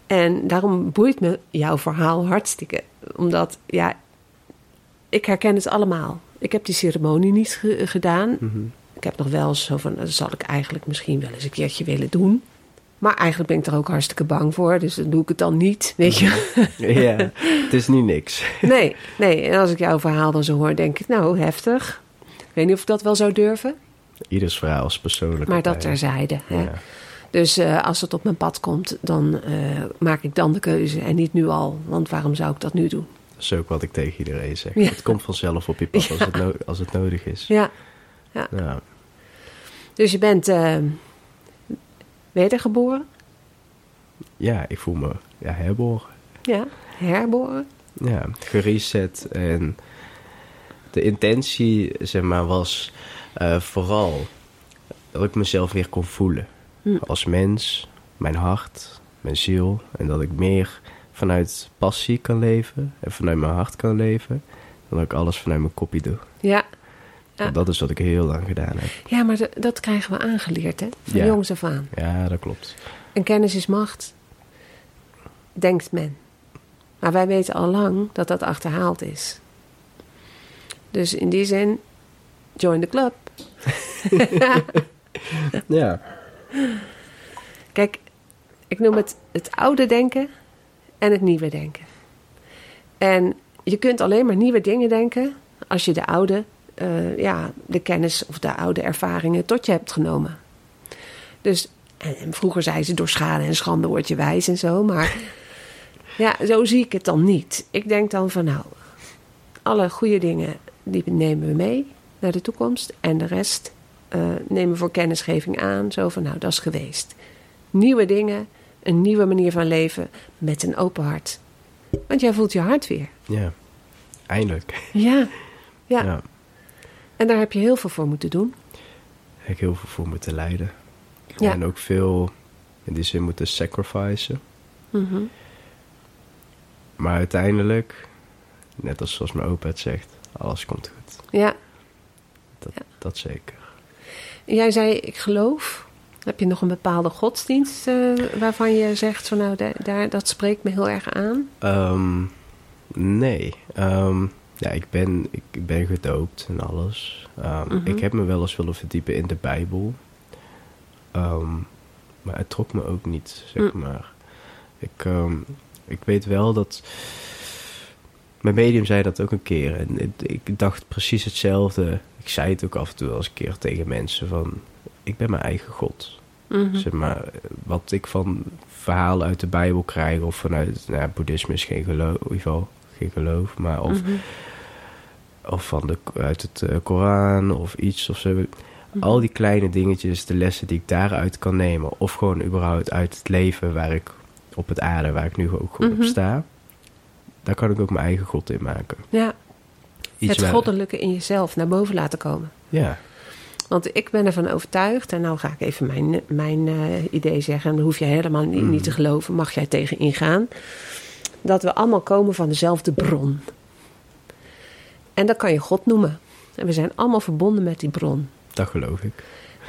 En daarom boeit me jouw verhaal hartstikke, omdat ja, ik herken het allemaal. Ik heb die ceremonie niet ge- gedaan. Mhm. Ik heb nog wel zo van, dat zal ik eigenlijk misschien wel eens een keertje willen doen. Maar eigenlijk ben ik er ook hartstikke bang voor, dus dan doe ik het dan niet, weet je. ja, het is niet niks. Nee, nee. En als ik jouw verhaal dan zo hoor, denk ik, nou, heftig. Ik weet niet of ik dat wel zou durven, Ieders verhaal is persoonlijk. maar dat terzijde. Hè. Ja. Dus eh, als het op mijn pad komt, dan eh, maak ik dan de keuze en niet nu al. Want waarom zou ik dat nu doen? Is ook wat ik tegen iedereen zeg. Het komt vanzelf op je pad als, het no- als het nodig is. Ja, Ja. dus je bent eh, wedergeboren, ja, ik voel me ja, herboren. ja, herboren. Ja, gereset. En de intentie, zeg maar, was eh, vooral dat ik mezelf weer kon voelen. Hm. Als mens, mijn hart, mijn ziel. En dat ik meer vanuit passie kan leven en vanuit mijn hart kan leven. Dan dat ik alles vanuit mijn kopie doe. Ja, Ja. Dat is wat ik heel lang gedaan heb. ja maar dat krijgen we aangeleerd, hè? Van Ja. jongs af aan. Ja, dat klopt. En kennis is macht, denkt men. Maar wij weten al lang dat dat achterhaald is. Dus in die zin, join the club. Ja. Kijk, ik noem het het oude denken en het nieuwe denken. En je kunt alleen maar nieuwe dingen denken als je de oude, eh, ja, de kennis of de oude ervaringen tot je hebt genomen. Dus, en, vroeger zei ze door schade en schande word je wijs en zo, maar ja, zo zie ik het dan niet. Ik denk dan van nou, alle goede dingen die nemen we mee naar de toekomst en de rest eh, nemen we voor kennisgeving aan. Zo van nou, dat is geweest nieuwe dingen, een nieuwe manier van leven met een open hart. Want jij voelt je hart weer. Ja. Eindelijk. Ja, ja. ja. En daar heb je heel veel voor moeten doen. heb ik heel veel voor moeten lijden. Ja. En ook veel in die zin moeten sacrificen. Mhm. Maar uiteindelijk, net als zoals mijn opa het zegt, alles komt goed. Ja. Dat, Ja. dat zeker. Jij zei, ik geloof. Heb je nog een bepaalde godsdienst eh, waarvan je zegt van nou, daar, dat spreekt me heel erg aan? Ehm, nee. Ehm, ja, ik ben, ik ben gedoopt en alles. Ehm, Mhm. Ik heb me wel eens willen verdiepen in de Bijbel. Maar het trok me ook niet, zeg Mm. maar. Ik, ik weet wel dat... Mijn medium zei dat ook een keer. En ik, ik dacht precies hetzelfde. Ik zei het ook af en toe wel eens een keer tegen mensen van... Ik ben mijn eigen God. Mhm. Zeg maar, wat ik van verhalen uit de Bijbel krijg, of vanuit nou, boeddhisme is geen geloof, in ieder geval geen geloof, maar of, Mhm. of van de, uit het eh, Koran of iets of zo. Al die kleine dingetjes, de lessen die ik daaruit kan nemen, of gewoon überhaupt uit het leven waar ik op het aarde, waar ik nu ook gewoon Mhm. op sta, daar kan ik ook mijn eigen God in maken. Ja, Iets het goddelijke in jezelf naar boven laten komen. Ja, Want ik ben ervan overtuigd, en nou ga ik even mijn, mijn eh, idee zeggen, en dan hoef je helemaal niet, niet te geloven, mag jij tegen ingaan, dat we allemaal komen van dezelfde bron. En dat kan je God noemen. En we zijn allemaal verbonden met die bron. Dat geloof ik.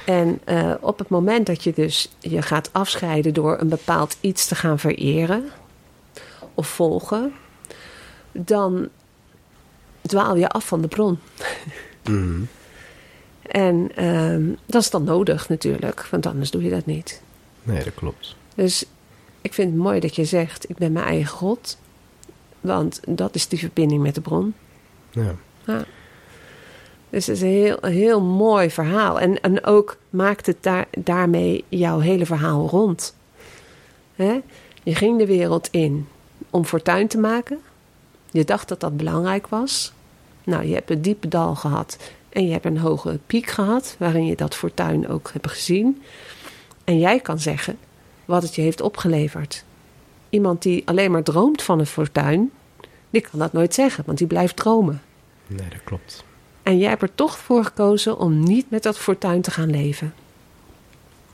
En eh, op het moment dat je dus je gaat afscheiden door een bepaald iets te gaan vereren of volgen, dan dwaal je af van de bron. Mhm. En ehm, dat is dan nodig natuurlijk, want anders doe je dat niet. Nee, dat klopt. Dus ik vind het mooi dat je zegt, ik ben mijn eigen God. Want dat is die verbinding met de bron. Ja. Ja. Dus het is een heel, een heel mooi verhaal. En, en ook maakt het daar, daarmee jouw hele verhaal rond. Hè? Je ging de wereld in om fortuin te maken. Je dacht dat dat belangrijk was. Nou, je hebt een diepe dal gehad. En je hebt een hoge piek gehad. Waarin je dat fortuin ook hebt gezien. En jij kan zeggen wat het je heeft opgeleverd. Iemand die alleen maar droomt van een fortuin. Die kan dat nooit zeggen, want die blijft dromen. Nee, dat klopt. En jij hebt er toch voor gekozen om niet met dat fortuin te gaan leven.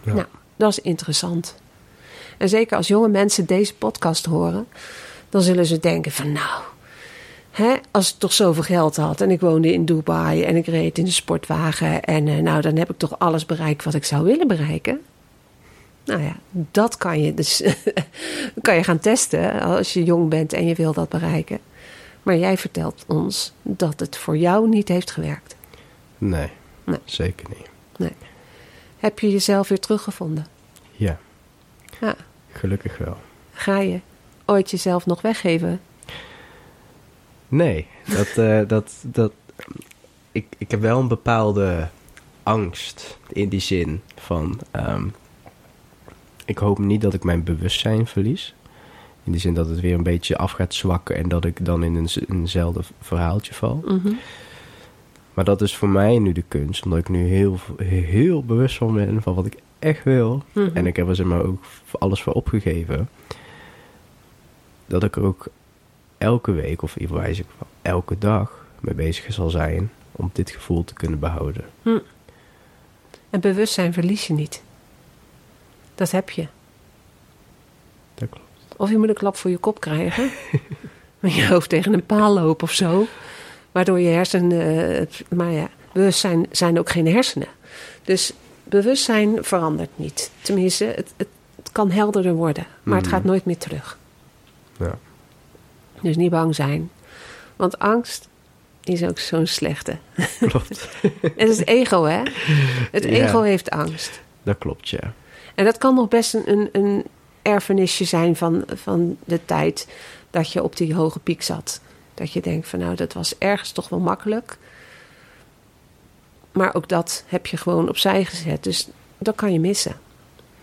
Ja. Nou, dat is interessant. En zeker als jonge mensen deze podcast horen, dan zullen ze denken van nou, hè, als ik toch zoveel geld had en ik woonde in Dubai en ik reed in de sportwagen en eh, nou dan heb ik toch alles bereikt wat ik zou willen bereiken. Nou ja, dat kan je dus kan je gaan testen als je jong bent en je wil dat bereiken. Maar jij vertelt ons dat het voor jou niet heeft gewerkt. Nee, Nee. zeker niet. Nee. Heb je jezelf weer teruggevonden? Ja, Ja. gelukkig wel. Ga je ooit jezelf nog weggeven? Nee, dat, eh, dat, dat, ik, ik heb wel een bepaalde angst in die zin van, ehm, ik hoop niet dat ik mijn bewustzijn verlies. In die zin dat het weer een beetje af gaat zwakken en dat ik dan in een, eenzelfde verhaaltje val. Mhm. Maar dat is voor mij nu de kunst, omdat ik nu heel, heel bewust van ben van wat ik echt wil. Mhm. En ik heb er zeg maar ook alles voor opgegeven. Dat ik er ook elke week, of in ieder geval elke dag, mee bezig zal zijn om dit gevoel te kunnen behouden. En bewustzijn verlies je niet. Dat heb je. Dat klopt. Of je moet een klap voor je kop krijgen. met je hoofd tegen een paal lopen of zo. Waardoor je hersenen... eh, maar ja, bewustzijn zijn ook geen hersenen. Dus bewustzijn verandert niet. Tenminste, het, het, het kan helderder worden. Maar het Mhm. gaat nooit meer terug. Ja. Dus niet bang zijn. Want angst is ook zo'n slechte. Klopt. Het is het ego, hè? Het Ja. ego heeft angst. Dat klopt, ja. En dat kan nog best een, een, een erfenisje zijn van, van de tijd dat je op die hoge piek zat. Dat je denkt van nou, dat was ergens toch wel makkelijk. Maar ook dat heb je gewoon opzij gezet. Dus dat kan je missen.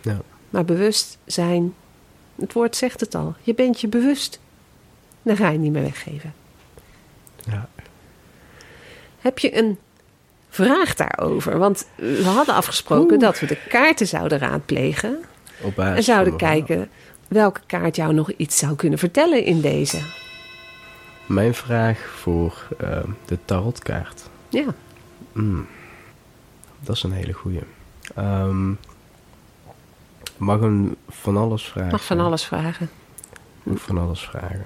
Ja. Maar bewust zijn, het woord zegt het al. Je bent je bewust. Dan ga je het niet meer weggeven. ja. Heb je een vraag daarover? Want we hadden afgesproken Oeh. dat we de kaarten zouden raadplegen. Op En zouden kijken welke kaart jou nog iets zou kunnen vertellen in deze. Mijn vraag voor eh, de tarotkaart. Ja, Mm. Dat is een hele goeie. Ehm, mag hem van alles vragen? mag van alles vragen. Mag van alles vragen.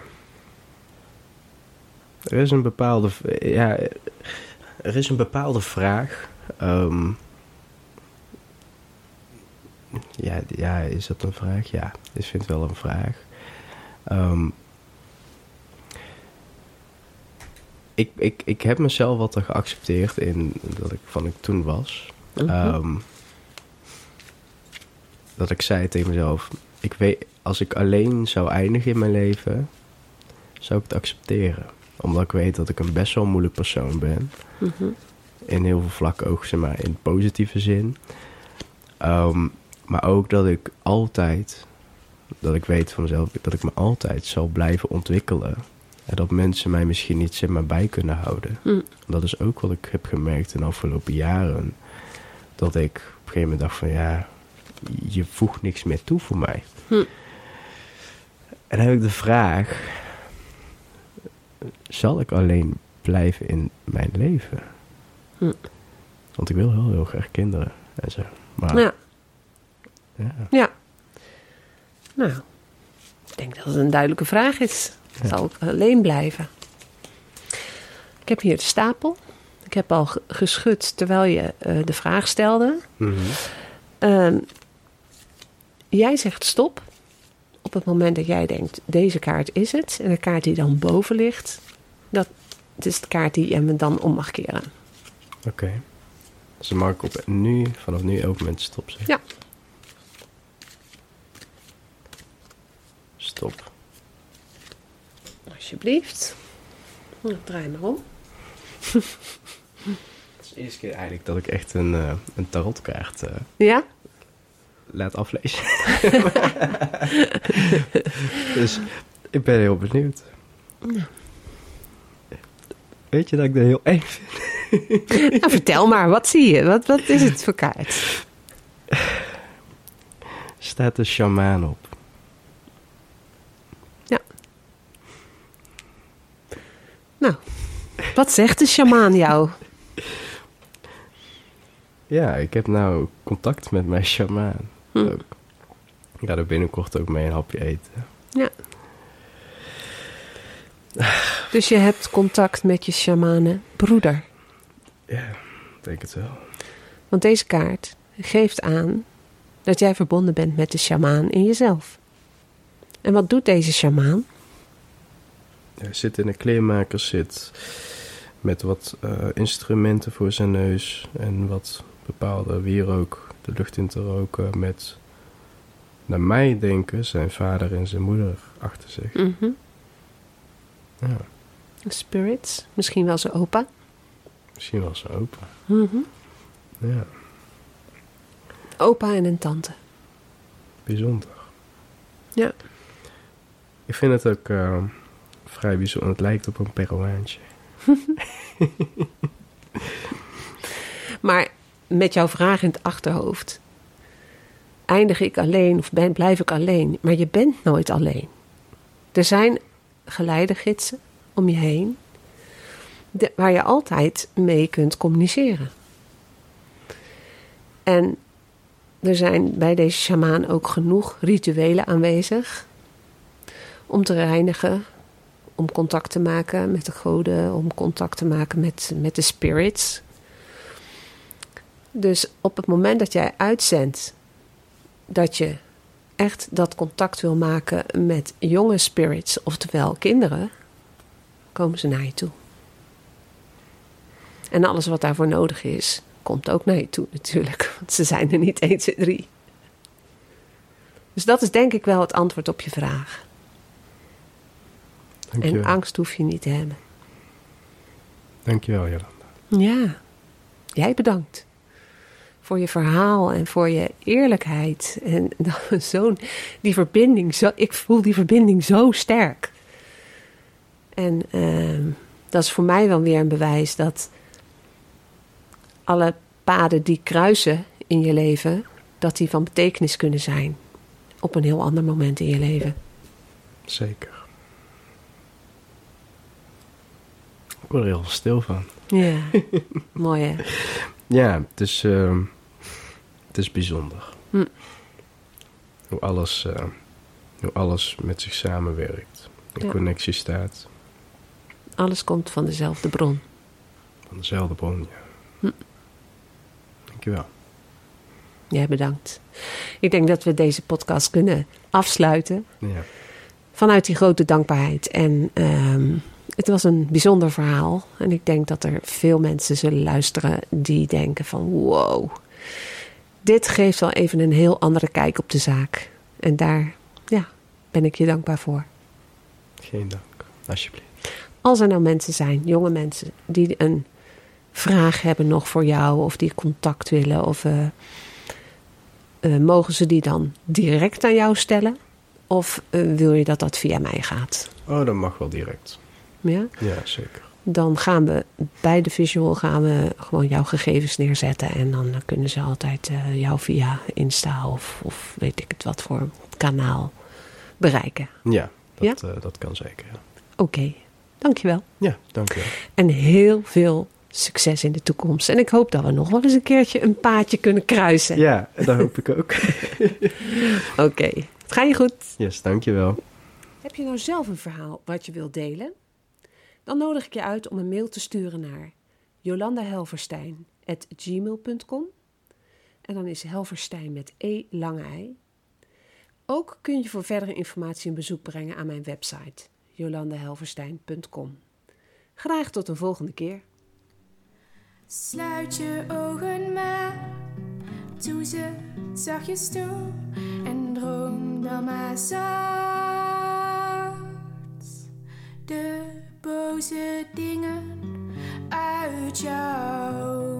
Er is een bepaalde, ja, er is een bepaalde vraag. ehm, ja, ja, is dat een vraag? Ja, ik vind het wel een vraag. Ehm, ik, ik, ik heb mezelf altijd geaccepteerd in dat ik van ik toen was. Mhm. Ehm, dat ik zei tegen mezelf: ik weet, als ik alleen zou eindigen in mijn leven, zou ik het accepteren. Omdat ik weet dat ik een best wel moeilijk persoon ben. Mhm. In heel veel vlakken ook, zeg maar, in positieve zin. Ehm, maar ook dat ik altijd, dat ik weet van mezelf, dat ik me altijd zal blijven ontwikkelen. En dat mensen mij misschien niet zeg maar, bij kunnen houden. Hm. Dat is ook wat ik heb gemerkt in de afgelopen jaren. Dat ik op een gegeven moment dacht van ja, je voegt niks meer toe voor mij. Hm. En dan heb ik de vraag, zal ik alleen blijven in mijn leven? Hm. Want ik wil heel, heel graag kinderen en zo. Maar Ja. ja. Ja. Nou, ik denk dat het een duidelijke vraag is. Ja. Zal ik alleen blijven? Ik heb hier de stapel. Ik heb al ge- geschud terwijl je eh, de vraag stelde. Mhm. Ehm, jij zegt stop. Op het moment dat jij denkt, deze kaart is het. En de kaart die dan boven ligt, dat is de kaart die je me dan om mag keren. Oké. Dus dan mag ik op nu, vanaf nu elk moment stop zeggen. Ja. Stop. Alsjeblieft. Nou, draai maar om. Het is de eerste keer eigenlijk dat ik echt een, eh, een tarotkaart eh, Ja? Laat aflezen. dus ik ben heel benieuwd. Weet je dat ik dat heel eng vind? Nou, vertel maar, wat zie je? Wat, wat is het voor kaart? Staat de shamaan op. Nou, wat zegt de shamaan jou? Ja, ik heb nou contact met mijn shamaan. Hm. Ook. Ik ga er binnenkort ook mee een hapje eten. Ja. Dus je hebt contact met je shamanen broeder. Ja, ik denk het wel. Want deze kaart geeft aan dat jij verbonden bent met de shamaan in jezelf. En wat doet deze shamaan? Hij zit in een kleermaker, zit met wat eh, instrumenten voor zijn neus en wat bepaalde wierook de lucht in te roken met, naar mij denken, zijn vader en zijn moeder achter zich. Mhm. Ja, Spirits, misschien wel zijn opa. misschien wel zijn opa. Mhm. Ja, Opa en een tante. bijzonder. Ja. Ik vind het ook eh, vrij bijzonder. Het lijkt op een Peruaantje. Maar met jouw vraag in het achterhoofd. Eindig ik alleen of blijf ik alleen? Maar je bent nooit alleen. Er zijn geleidegidsen om je heen. waar je altijd mee kunt communiceren. En er zijn bij deze sjamaan ook genoeg rituelen aanwezig. Om te reinigen, om contact te maken met de goden, om contact te maken met, met de spirits. Dus op het moment dat jij uitzendt dat je echt dat contact wil maken met jonge spirits, oftewel kinderen, komen ze naar je toe. En alles wat daarvoor nodig is, komt ook naar je toe natuurlijk, want ze zijn er niet 1, 2, 3. Dus dat is denk ik wel het antwoord op je vraag. En Dankjewel. angst hoef je niet te hebben. Dankjewel, Jolanda. Ja, jij bedankt. Voor je verhaal en voor je eerlijkheid. En zo'n, die verbinding, zo, ik voel die verbinding zo sterk. En ehm, dat is voor mij wel weer een bewijs dat alle paden die kruisen in je leven, dat die van betekenis kunnen zijn. Op een heel ander moment in je leven. Zeker. Ik word er heel stil van. Ja, mooi hè? Ja, het is, ehm, het is bijzonder. Hm. Hoe, alles, eh, hoe alles met zich samenwerkt. In Ja. connectie staat. Alles komt van dezelfde bron. Van dezelfde bron, ja. Hm. Dankjewel. Jij bedankt. Ik denk dat we deze podcast kunnen afsluiten Ja. vanuit die grote dankbaarheid. En ehm, het was een bijzonder verhaal. En ik denk dat er veel mensen zullen luisteren die denken van wow. Dit geeft wel even een heel andere kijk op de zaak. En daar ja, ben ik je dankbaar voor. Geen dank. Alsjeblieft. Als er nou mensen zijn, jonge mensen, die een vraag hebben nog voor jou of die contact willen, of eh, eh, mogen ze die dan direct aan jou stellen? Of eh, wil je dat dat via mij gaat? Oh, dat mag wel direct. Ja? Ja, zeker. Dan gaan we bij de visual gaan we gewoon jouw gegevens neerzetten. En dan kunnen ze altijd eh, jou via Insta of, of weet ik het wat voor kanaal bereiken. Ja, dat, eh, dat kan zeker. Ja, Oké, dankjewel. ja dankjewel. En heel veel succes in de toekomst. En ik hoop dat we nog wel eens een keertje een paadje kunnen kruisen. Ja, dat hoop ik ook. Oké, het gaat je goed. Yes, dankjewel. Heb je nou zelf een verhaal wat je wilt delen? Dan nodig ik je uit om een mail te sturen naar jolandahelverstein.gmail.com En dan is Helverstein met E lange ei. Ook kun je voor verdere informatie een bezoek brengen aan mijn website jolandahelverstein.com. Graag tot een volgende keer. Sluit je ogen maar, doe zachtjes toe en droom dan maar. De boze dingen uit jouw